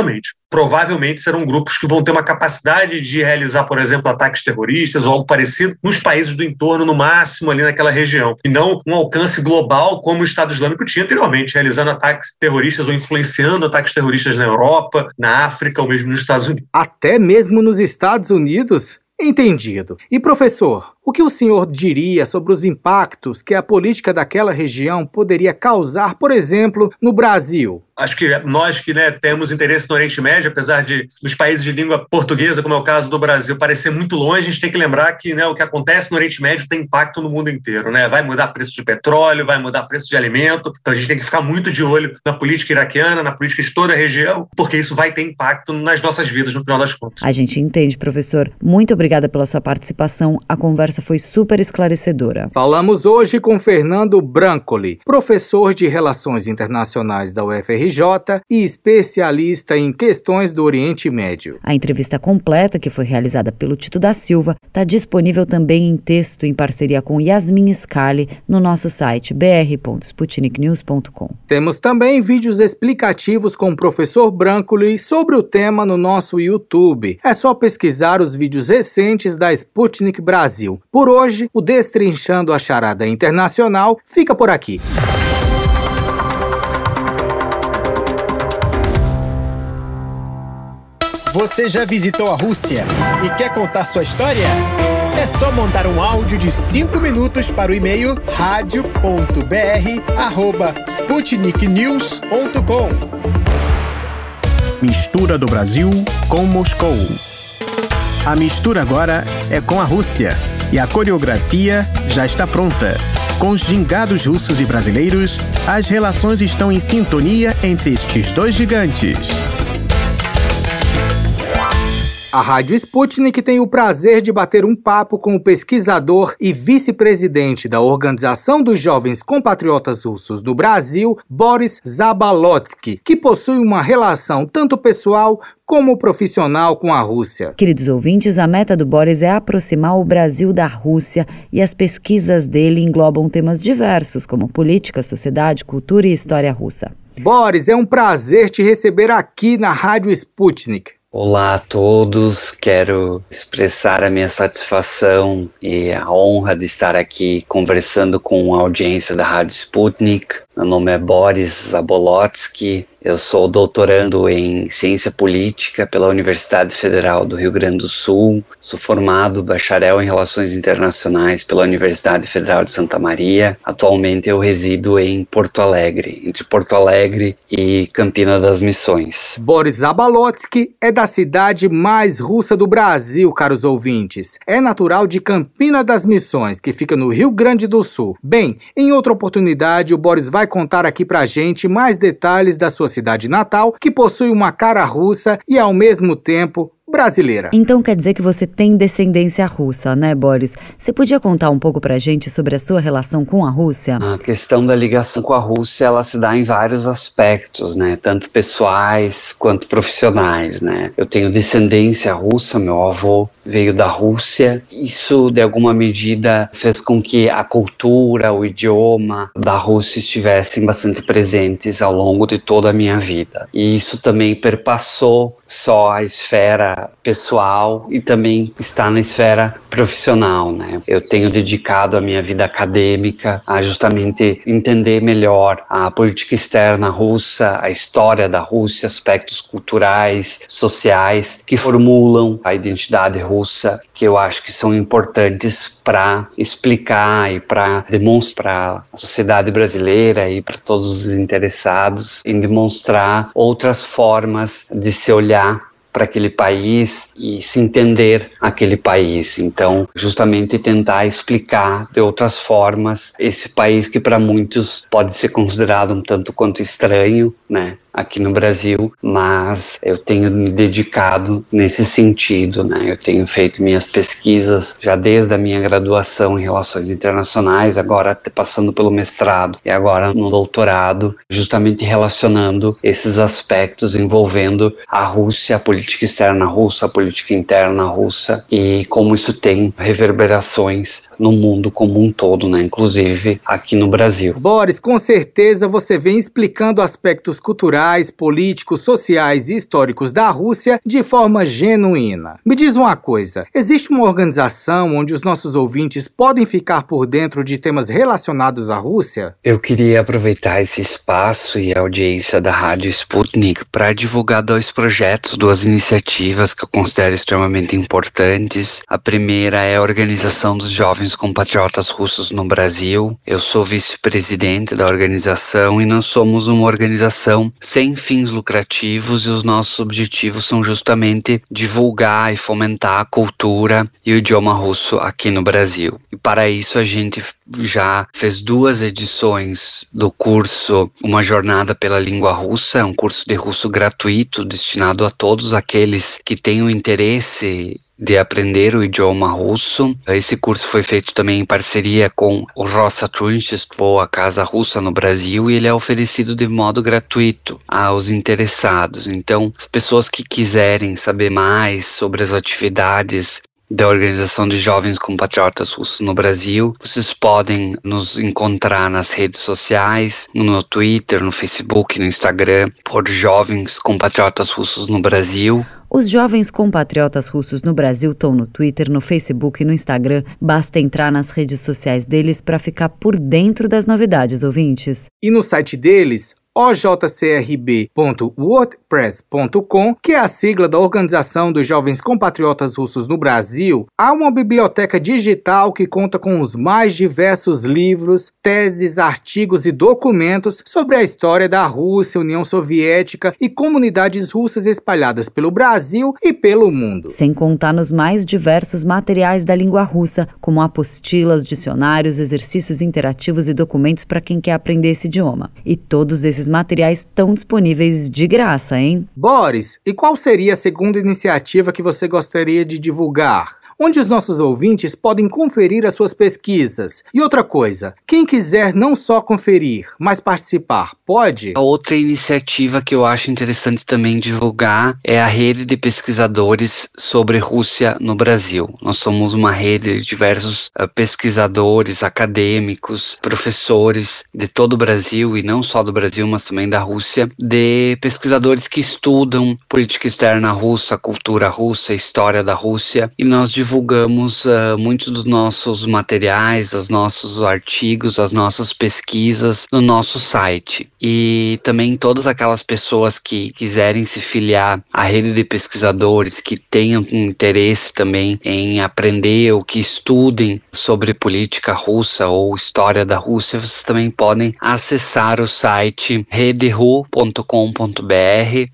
Provavelmente serão grupos que vão ter uma capacidade de realizar, por exemplo, ataques terroristas ou algo parecido nos países do entorno, no máximo ali naquela região, e não um alcance global como o Estado Islâmico tinha anteriormente, realizando ataques terroristas ou influenciando ataques terroristas na Europa, na África ou mesmo nos Estados Unidos. Até mesmo nos Estados Unidos? Entendido. E professor, o que o senhor diria sobre os impactos que a política daquela região poderia causar, por exemplo, no Brasil? Acho que nós que né, temos interesse no Oriente Médio, apesar de nos países de língua portuguesa, como é o caso do Brasil, parecer muito longe, a gente tem que lembrar que né, o que acontece no Oriente Médio tem impacto no mundo inteiro. Né? Vai mudar preço de petróleo, vai mudar preço de alimento, então a gente tem que ficar muito de olho na política iraquiana, na política de toda a região, porque isso vai ter impacto nas nossas vidas no final das contas. A gente entende, professor. Muito obrigada pela sua participação. A conversa foi super esclarecedora. Falamos hoje com Fernando Brancoli, professor de Relações Internacionais da UFRJ E especialista em questões do Oriente Médio. A entrevista completa, que foi realizada pelo Tito da Silva, está disponível também em texto em parceria com Yasmin Scali no nosso site br.sputniknews.com. Temos também vídeos explicativos com o professor Brancoli sobre o tema no nosso YouTube. É só pesquisar os vídeos recentes da Sputnik Brasil. Por hoje, o Destrinchando a Charada Internacional fica por aqui. Você já visitou a Rússia e quer contar sua história? É só mandar um áudio de 5 minutos para o e-mail radio.br@sputniknews.com. Mistura do Brasil com Moscou. A mistura agora é com a Rússia e a coreografia já está pronta. Com os gingados russos e brasileiros, as relações estão em sintonia entre estes dois gigantes. A Rádio Sputnik tem o prazer de bater um papo com o pesquisador e vice-presidente da Organização dos Jovens Compatriotas Russos do Brasil, Boris Zabalotsky, que possui uma relação tanto pessoal como profissional com a Rússia. Queridos ouvintes, a meta do Boris é aproximar o Brasil da Rússia e as pesquisas dele englobam temas diversos, como política, sociedade, cultura e história russa. Boris, é um prazer te receber aqui na Rádio Sputnik. Olá a todos, quero expressar a minha satisfação e a honra de estar aqui conversando com a audiência da Rádio Sputnik. Meu nome é Boris Zabolotsky, eu sou doutorando em Ciência Política pela Universidade Federal do Rio Grande do Sul, sou formado bacharel em Relações Internacionais pela Universidade Federal de Santa Maria. Atualmente eu resido em Porto Alegre, entre Porto Alegre e Campina das Missões. Boris Zabolotsky é da cidade mais russa do Brasil, caros ouvintes. É natural de Campina das Missões, que fica no Rio Grande do Sul. Bem, em outra oportunidade, o Boris vai contar aqui pra gente mais detalhes da sua cidade natal, que possui uma cara russa e ao mesmo tempo brasileira. Então quer dizer que você tem descendência russa, né, Boris? Você podia contar um pouco pra gente sobre a sua relação com a Rússia? A questão da ligação com a Rússia, ela se dá em vários aspectos, né, tanto pessoais quanto profissionais, né? Eu tenho descendência russa, meu avô veio da Rússia. Isso, de alguma medida, fez com que a cultura, o idioma da Rússia estivessem bastante presentes ao longo de toda a minha vida. E isso também perpassou só a esfera pessoal e também está na esfera profissional, né? Eu tenho dedicado a minha vida acadêmica a justamente entender melhor a política externa russa, a história da Rússia, aspectos culturais, sociais que formulam a identidade russa, que eu acho que são importantes para explicar e para demonstrar à sociedade brasileira e para todos os interessados em demonstrar outras formas de se olhar para aquele país e se entender aquele país. Então, justamente tentar explicar de outras formas esse país que para muitos pode ser considerado um tanto quanto estranho, né? Aqui no Brasil, mas eu tenho me dedicado nesse sentido, né? Eu tenho feito minhas pesquisas já desde a minha graduação em relações internacionais, agora passando pelo mestrado e agora no doutorado, justamente relacionando esses aspectos envolvendo a Rússia, a política externa russa, a política interna russa e como isso tem reverberações no mundo como um todo, né? Inclusive aqui no Brasil. Boris, com certeza você vem explicando aspectos culturais, políticos, sociais e históricos da Rússia de forma genuína. Me diz uma coisa: existe uma organização onde os nossos ouvintes podem ficar por dentro de temas relacionados à Rússia? Eu queria aproveitar esse espaço e a audiência da Rádio Sputnik para divulgar dois projetos, duas iniciativas que eu considero extremamente importantes. A primeira é a Organização dos Jovens compatriotas russos no Brasil. Eu sou vice-presidente da organização e nós somos uma organização sem fins lucrativos e os nossos objetivos são justamente divulgar e fomentar a cultura e o idioma russo aqui no Brasil. E para isso a gente já fez duas edições do curso Uma Jornada pela Língua Russa, é um curso de russo gratuito destinado a todos aqueles que têm o interesse de aprender o idioma russo. Esse curso foi feito também em parceria com o Rossatruinstvo, a Casa Russa no Brasil, e ele é oferecido de modo gratuito aos interessados. Então, as pessoas que quiserem saber mais sobre as atividades da Organização de Jovens Compatriotas Russos no Brasil. Vocês podem nos encontrar nas redes sociais, no Twitter, no Facebook, no Instagram, por Jovens Compatriotas Russos no Brasil. Os jovens compatriotas russos no Brasil estão no Twitter, no Facebook e no Instagram. Basta entrar nas redes sociais deles para ficar por dentro das novidades, ouvintes. E no site deles, ojcrb.wordpress.com, que é a sigla da Organização dos Jovens Compatriotas Russos no Brasil, há uma biblioteca digital que conta com os mais diversos livros, teses, artigos e documentos sobre a história da Rússia, União Soviética e comunidades russas espalhadas pelo Brasil e pelo mundo. Sem contar nos mais diversos materiais da língua russa, como apostilas, dicionários, exercícios interativos e documentos para quem quer aprender esse idioma. E todos esses esses materiais estão disponíveis de graça, hein? Boris, e qual seria a segunda iniciativa que você gostaria de divulgar? Onde os nossos ouvintes podem conferir as suas pesquisas. E outra coisa, quem quiser não só conferir, mas participar, pode? A outra iniciativa que eu acho interessante também divulgar é a rede de pesquisadores sobre Rússia no Brasil. Nós somos uma rede de diversos uh, pesquisadores, acadêmicos, professores de todo o Brasil e não só do Brasil, mas também da Rússia, de pesquisadores que estudam política externa russa, cultura russa, história da Rússia e nós divulgamos divulgamos uh, muitos dos nossos materiais, os nossos artigos, as nossas pesquisas no nosso site. E também todas aquelas pessoas que quiserem se filiar à rede de pesquisadores, que tenham interesse também em aprender ou que estudem sobre política russa ou história da Rússia, vocês também podem acessar o site rederu.com.br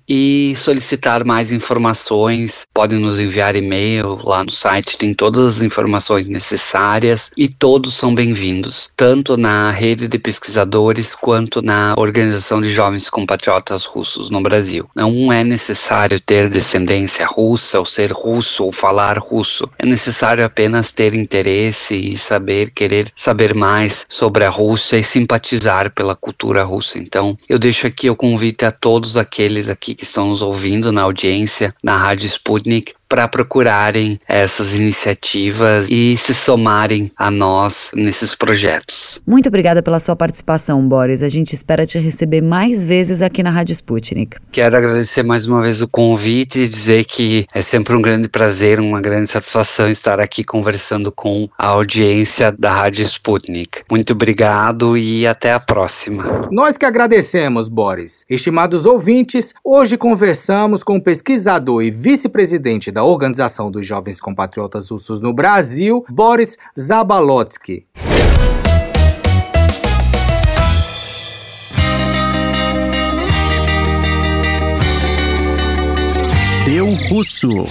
e solicitar mais informações. Podem nos enviar e-mail lá no site site tem todas as informações necessárias e todos são bem-vindos, tanto na rede de pesquisadores quanto na Organização de Jovens Compatriotas Russos no Brasil. Não é necessário ter descendência russa ou ser russo ou falar russo. É necessário apenas ter interesse e saber, querer saber mais sobre a Rússia e simpatizar pela cultura russa. Então, eu deixo aqui o convite a todos aqueles aqui que estão nos ouvindo na audiência na Rádio Sputnik para procurarem essas iniciativas e se somarem a nós nesses projetos. Muito obrigada pela sua participação, Boris. A gente espera te receber mais vezes aqui na Rádio Sputnik. Quero agradecer mais uma vez o convite e dizer que é sempre um grande prazer, uma grande satisfação estar aqui conversando com a audiência da Rádio Sputnik. Muito obrigado e até a próxima. Nós que agradecemos, Boris. Estimados ouvintes, hoje conversamos com o pesquisador e vice-presidente da Organização dos Jovens Compatriotas Russos no Brasil, Boris Zabalotsky. Deu Russo.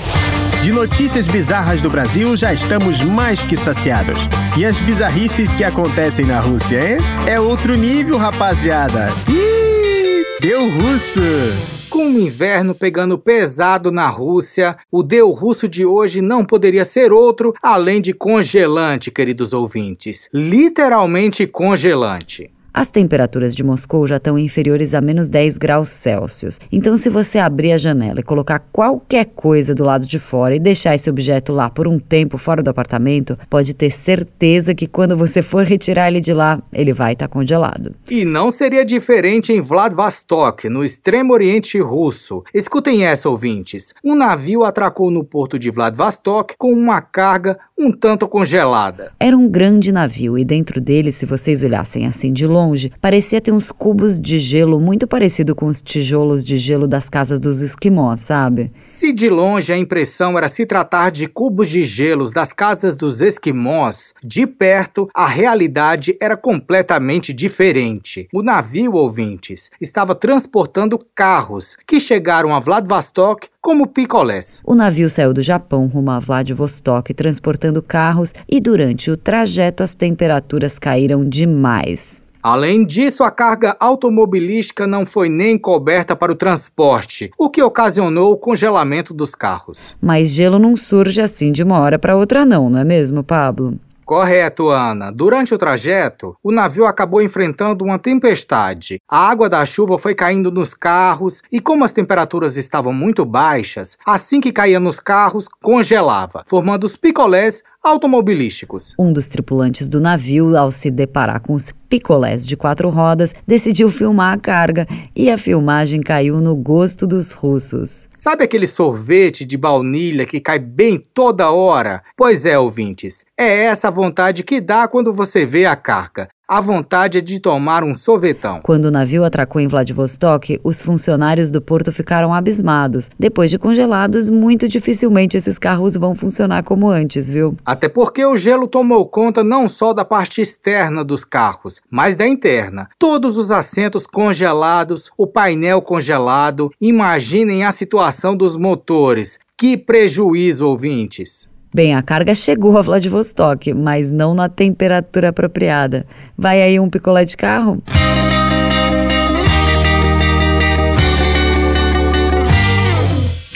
De notícias bizarras do Brasil já estamos mais que saciados. E as bizarrices que acontecem na Rússia, hein? É outro nível, rapaziada. Ih, deu russo! Com o inverno pegando pesado na Rússia, o Deu Russo de hoje não poderia ser outro além de congelante, queridos ouvintes. Literalmente congelante. As temperaturas de Moscou já estão inferiores a menos 10 graus Celsius. Então, se você abrir a janela e colocar qualquer coisa do lado de fora e deixar esse objeto lá por um tempo fora do apartamento, pode ter certeza que quando você for retirar ele de lá, ele vai estar tá congelado. E não seria diferente em Vladivostok, no extremo oriente russo. Escutem essa, ouvintes. Um navio atracou no porto de Vladivostok com uma carga um tanto congelada. Era um grande navio e dentro dele, se vocês olhassem assim de longe, longe, parecia ter uns cubos de gelo muito parecido com os tijolos de gelo das casas dos esquimós, sabe? Se de longe a impressão era se tratar de cubos de gelos das casas dos esquimós, de perto a realidade era completamente diferente. O navio, ouvintes, estava transportando carros que chegaram a Vladivostok como picolés. O navio saiu do Japão rumo a Vladivostok transportando carros e durante o trajeto as temperaturas caíram demais. Além disso, a carga automobilística não foi nem coberta para o transporte, o que ocasionou o congelamento dos carros. Mas gelo não surge assim de uma hora para outra, não, não é mesmo, Pablo? Correto, Ana. Durante o trajeto, o navio acabou enfrentando uma tempestade. A água da chuva foi caindo nos carros e, como as temperaturas estavam muito baixas, assim que caía nos carros, congelava, formando os picolés automobilísticos. Um dos tripulantes do navio, ao se deparar com os picolés de quatro rodas, decidiu filmar a carga e a filmagem caiu no gosto dos russos. Sabe aquele sorvete de baunilha que cai bem toda hora? Pois é, ouvintes, é essa vontade que dá quando você vê a carga. A vontade é de tomar um sorvetão. Quando o navio atracou em Vladivostok, os funcionários do porto ficaram abismados. Depois de congelados, muito dificilmente esses carros vão funcionar como antes, viu? Até porque o gelo tomou conta não só da parte externa dos carros, mas da interna. Todos os assentos congelados, o painel congelado. Imaginem a situação dos motores. Que prejuízo, ouvintes! Bem, a carga chegou a Vladivostok, mas não na temperatura apropriada. Vai aí um picolé de carro?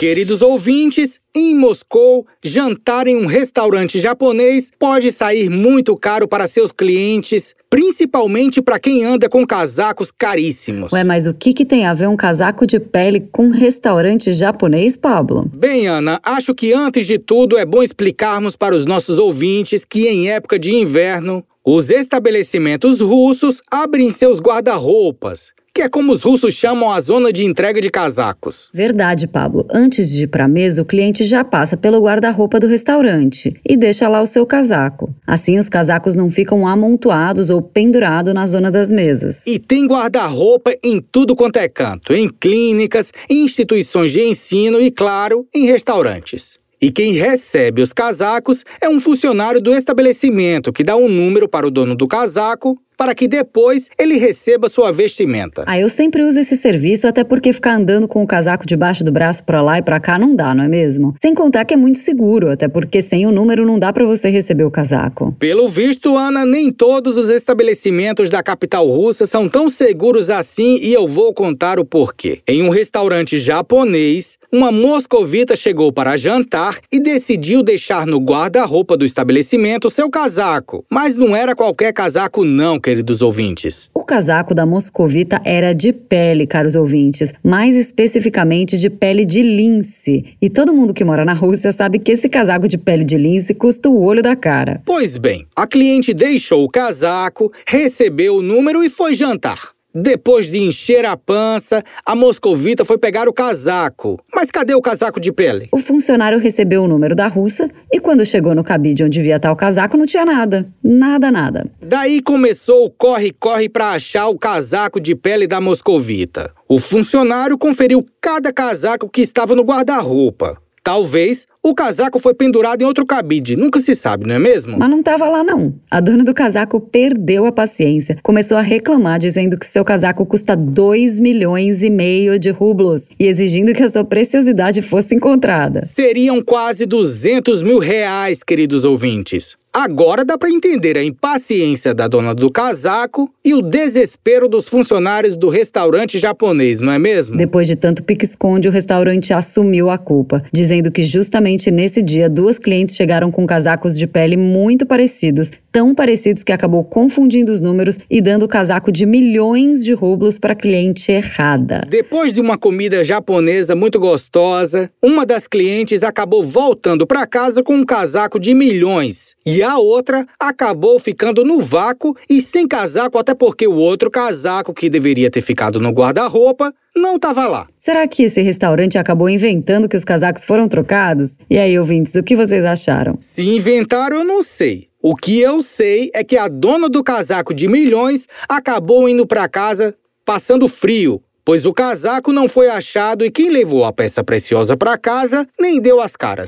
Queridos ouvintes, em Moscou, jantar em um restaurante japonês pode sair muito caro para seus clientes, principalmente para quem anda com casacos caríssimos. Ué, mas o que, que tem a ver um casaco de pele com um restaurante japonês, Pablo? Bem, Ana, acho que antes de tudo é bom explicarmos para os nossos ouvintes que em época de inverno, os estabelecimentos russos abrem seus guarda-roupas, que é como os russos chamam a zona de entrega de casacos. Verdade, Pablo. Antes de ir para a mesa, o cliente já passa pelo guarda-roupa do restaurante e deixa lá o seu casaco. Assim, os casacos não ficam amontoados ou pendurados na zona das mesas. E tem guarda-roupa em tudo quanto é canto, em clínicas, em instituições de ensino e, claro, em restaurantes. E quem recebe os casacos é um funcionário do estabelecimento que dá um número para o dono do casaco para que depois ele receba sua vestimenta. Ah, eu sempre uso esse serviço, até porque ficar andando com o casaco debaixo do braço para lá e para cá não dá, não é mesmo? Sem contar que é muito seguro, até porque sem o número não dá para você receber o casaco. Pelo visto, Ana, nem todos os estabelecimentos da capital russa são tão seguros assim e eu vou contar o porquê. Em um restaurante japonês, uma moscovita chegou para jantar e decidiu deixar no guarda-roupa do estabelecimento seu casaco. Mas não era qualquer casaco não, queridos ouvintes. O casaco da moscovita era de pele, caros ouvintes, mais especificamente de pele de lince. E todo mundo que mora na Rússia sabe que esse casaco de pele de lince custa o olho da cara. Pois bem, a cliente deixou o casaco, recebeu o número e foi jantar. Depois de encher a pança, a moscovita foi pegar o casaco. Mas cadê o casaco de pele? O funcionário recebeu o número da russa e quando chegou no cabide onde devia estar o casaco, não tinha nada. Nada, nada. Daí começou o corre-corre para achar o casaco de pele da moscovita. O funcionário conferiu cada casaco que estava no guarda-roupa. Talvez o casaco foi pendurado em outro cabide, nunca se sabe, não é mesmo? Mas não estava lá não. A dona do casaco perdeu a paciência, começou a reclamar dizendo que seu casaco custa 2 milhões e meio de rublos e exigindo que a sua preciosidade fosse encontrada. Seriam quase 200 mil reais, queridos ouvintes. Agora dá para entender a impaciência da dona do casaco e o desespero dos funcionários do restaurante japonês, não é mesmo? Depois de tanto pique-esconde, o restaurante assumiu a culpa, dizendo que justamente nesse dia duas clientes chegaram com casacos de pele muito parecidos, tão parecidos que acabou confundindo os números e dando o casaco de milhões de rublos para a cliente errada. Depois de uma comida japonesa muito gostosa, uma das clientes acabou voltando para casa com um casaco de milhões. E a outra acabou ficando no vácuo e sem casaco, até porque o outro casaco que deveria ter ficado no guarda-roupa não estava lá. Será que esse restaurante acabou inventando que os casacos foram trocados? E aí, ouvintes, o que vocês acharam? Se inventaram, eu não sei. O que eu sei é que a dona do casaco de milhões acabou indo para casa passando frio, pois o casaco não foi achado e quem levou a peça preciosa para casa nem deu as caras.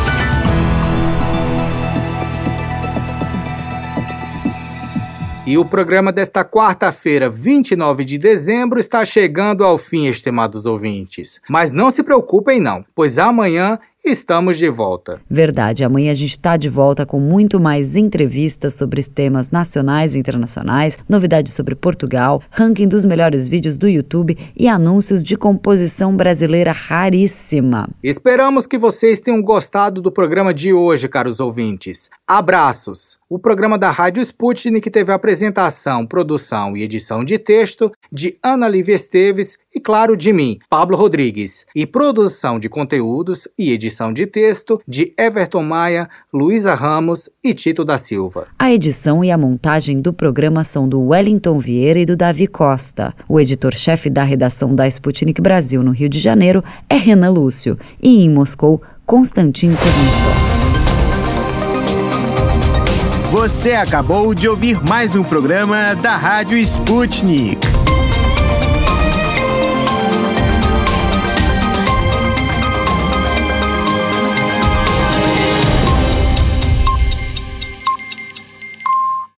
E o programa desta quarta-feira, 29 de dezembro, está chegando ao fim, estimados ouvintes. Mas não se preocupem não, pois amanhã estamos de volta. Verdade, amanhã a gente está de volta com muito mais entrevistas sobre temas nacionais e internacionais, novidades sobre Portugal, ranking dos melhores vídeos do YouTube e anúncios de composição brasileira raríssima. Esperamos que vocês tenham gostado do programa de hoje, caros ouvintes. Abraços! O programa da Rádio Sputnik teve apresentação, produção e edição de texto de Ana Lívia Esteves e, claro, de mim, Pablo Rodrigues, e produção de conteúdos e edição de texto de Everton Maia, Luísa Ramos e Tito da Silva. A edição e a montagem do programa são do Wellington Vieira e do Davi Costa. O editor-chefe da redação da Sputnik Brasil no Rio de Janeiro é Renan Lúcio e em Moscou, Konstantin Kuznetsov. Você acabou de ouvir mais um programa da Rádio Sputnik.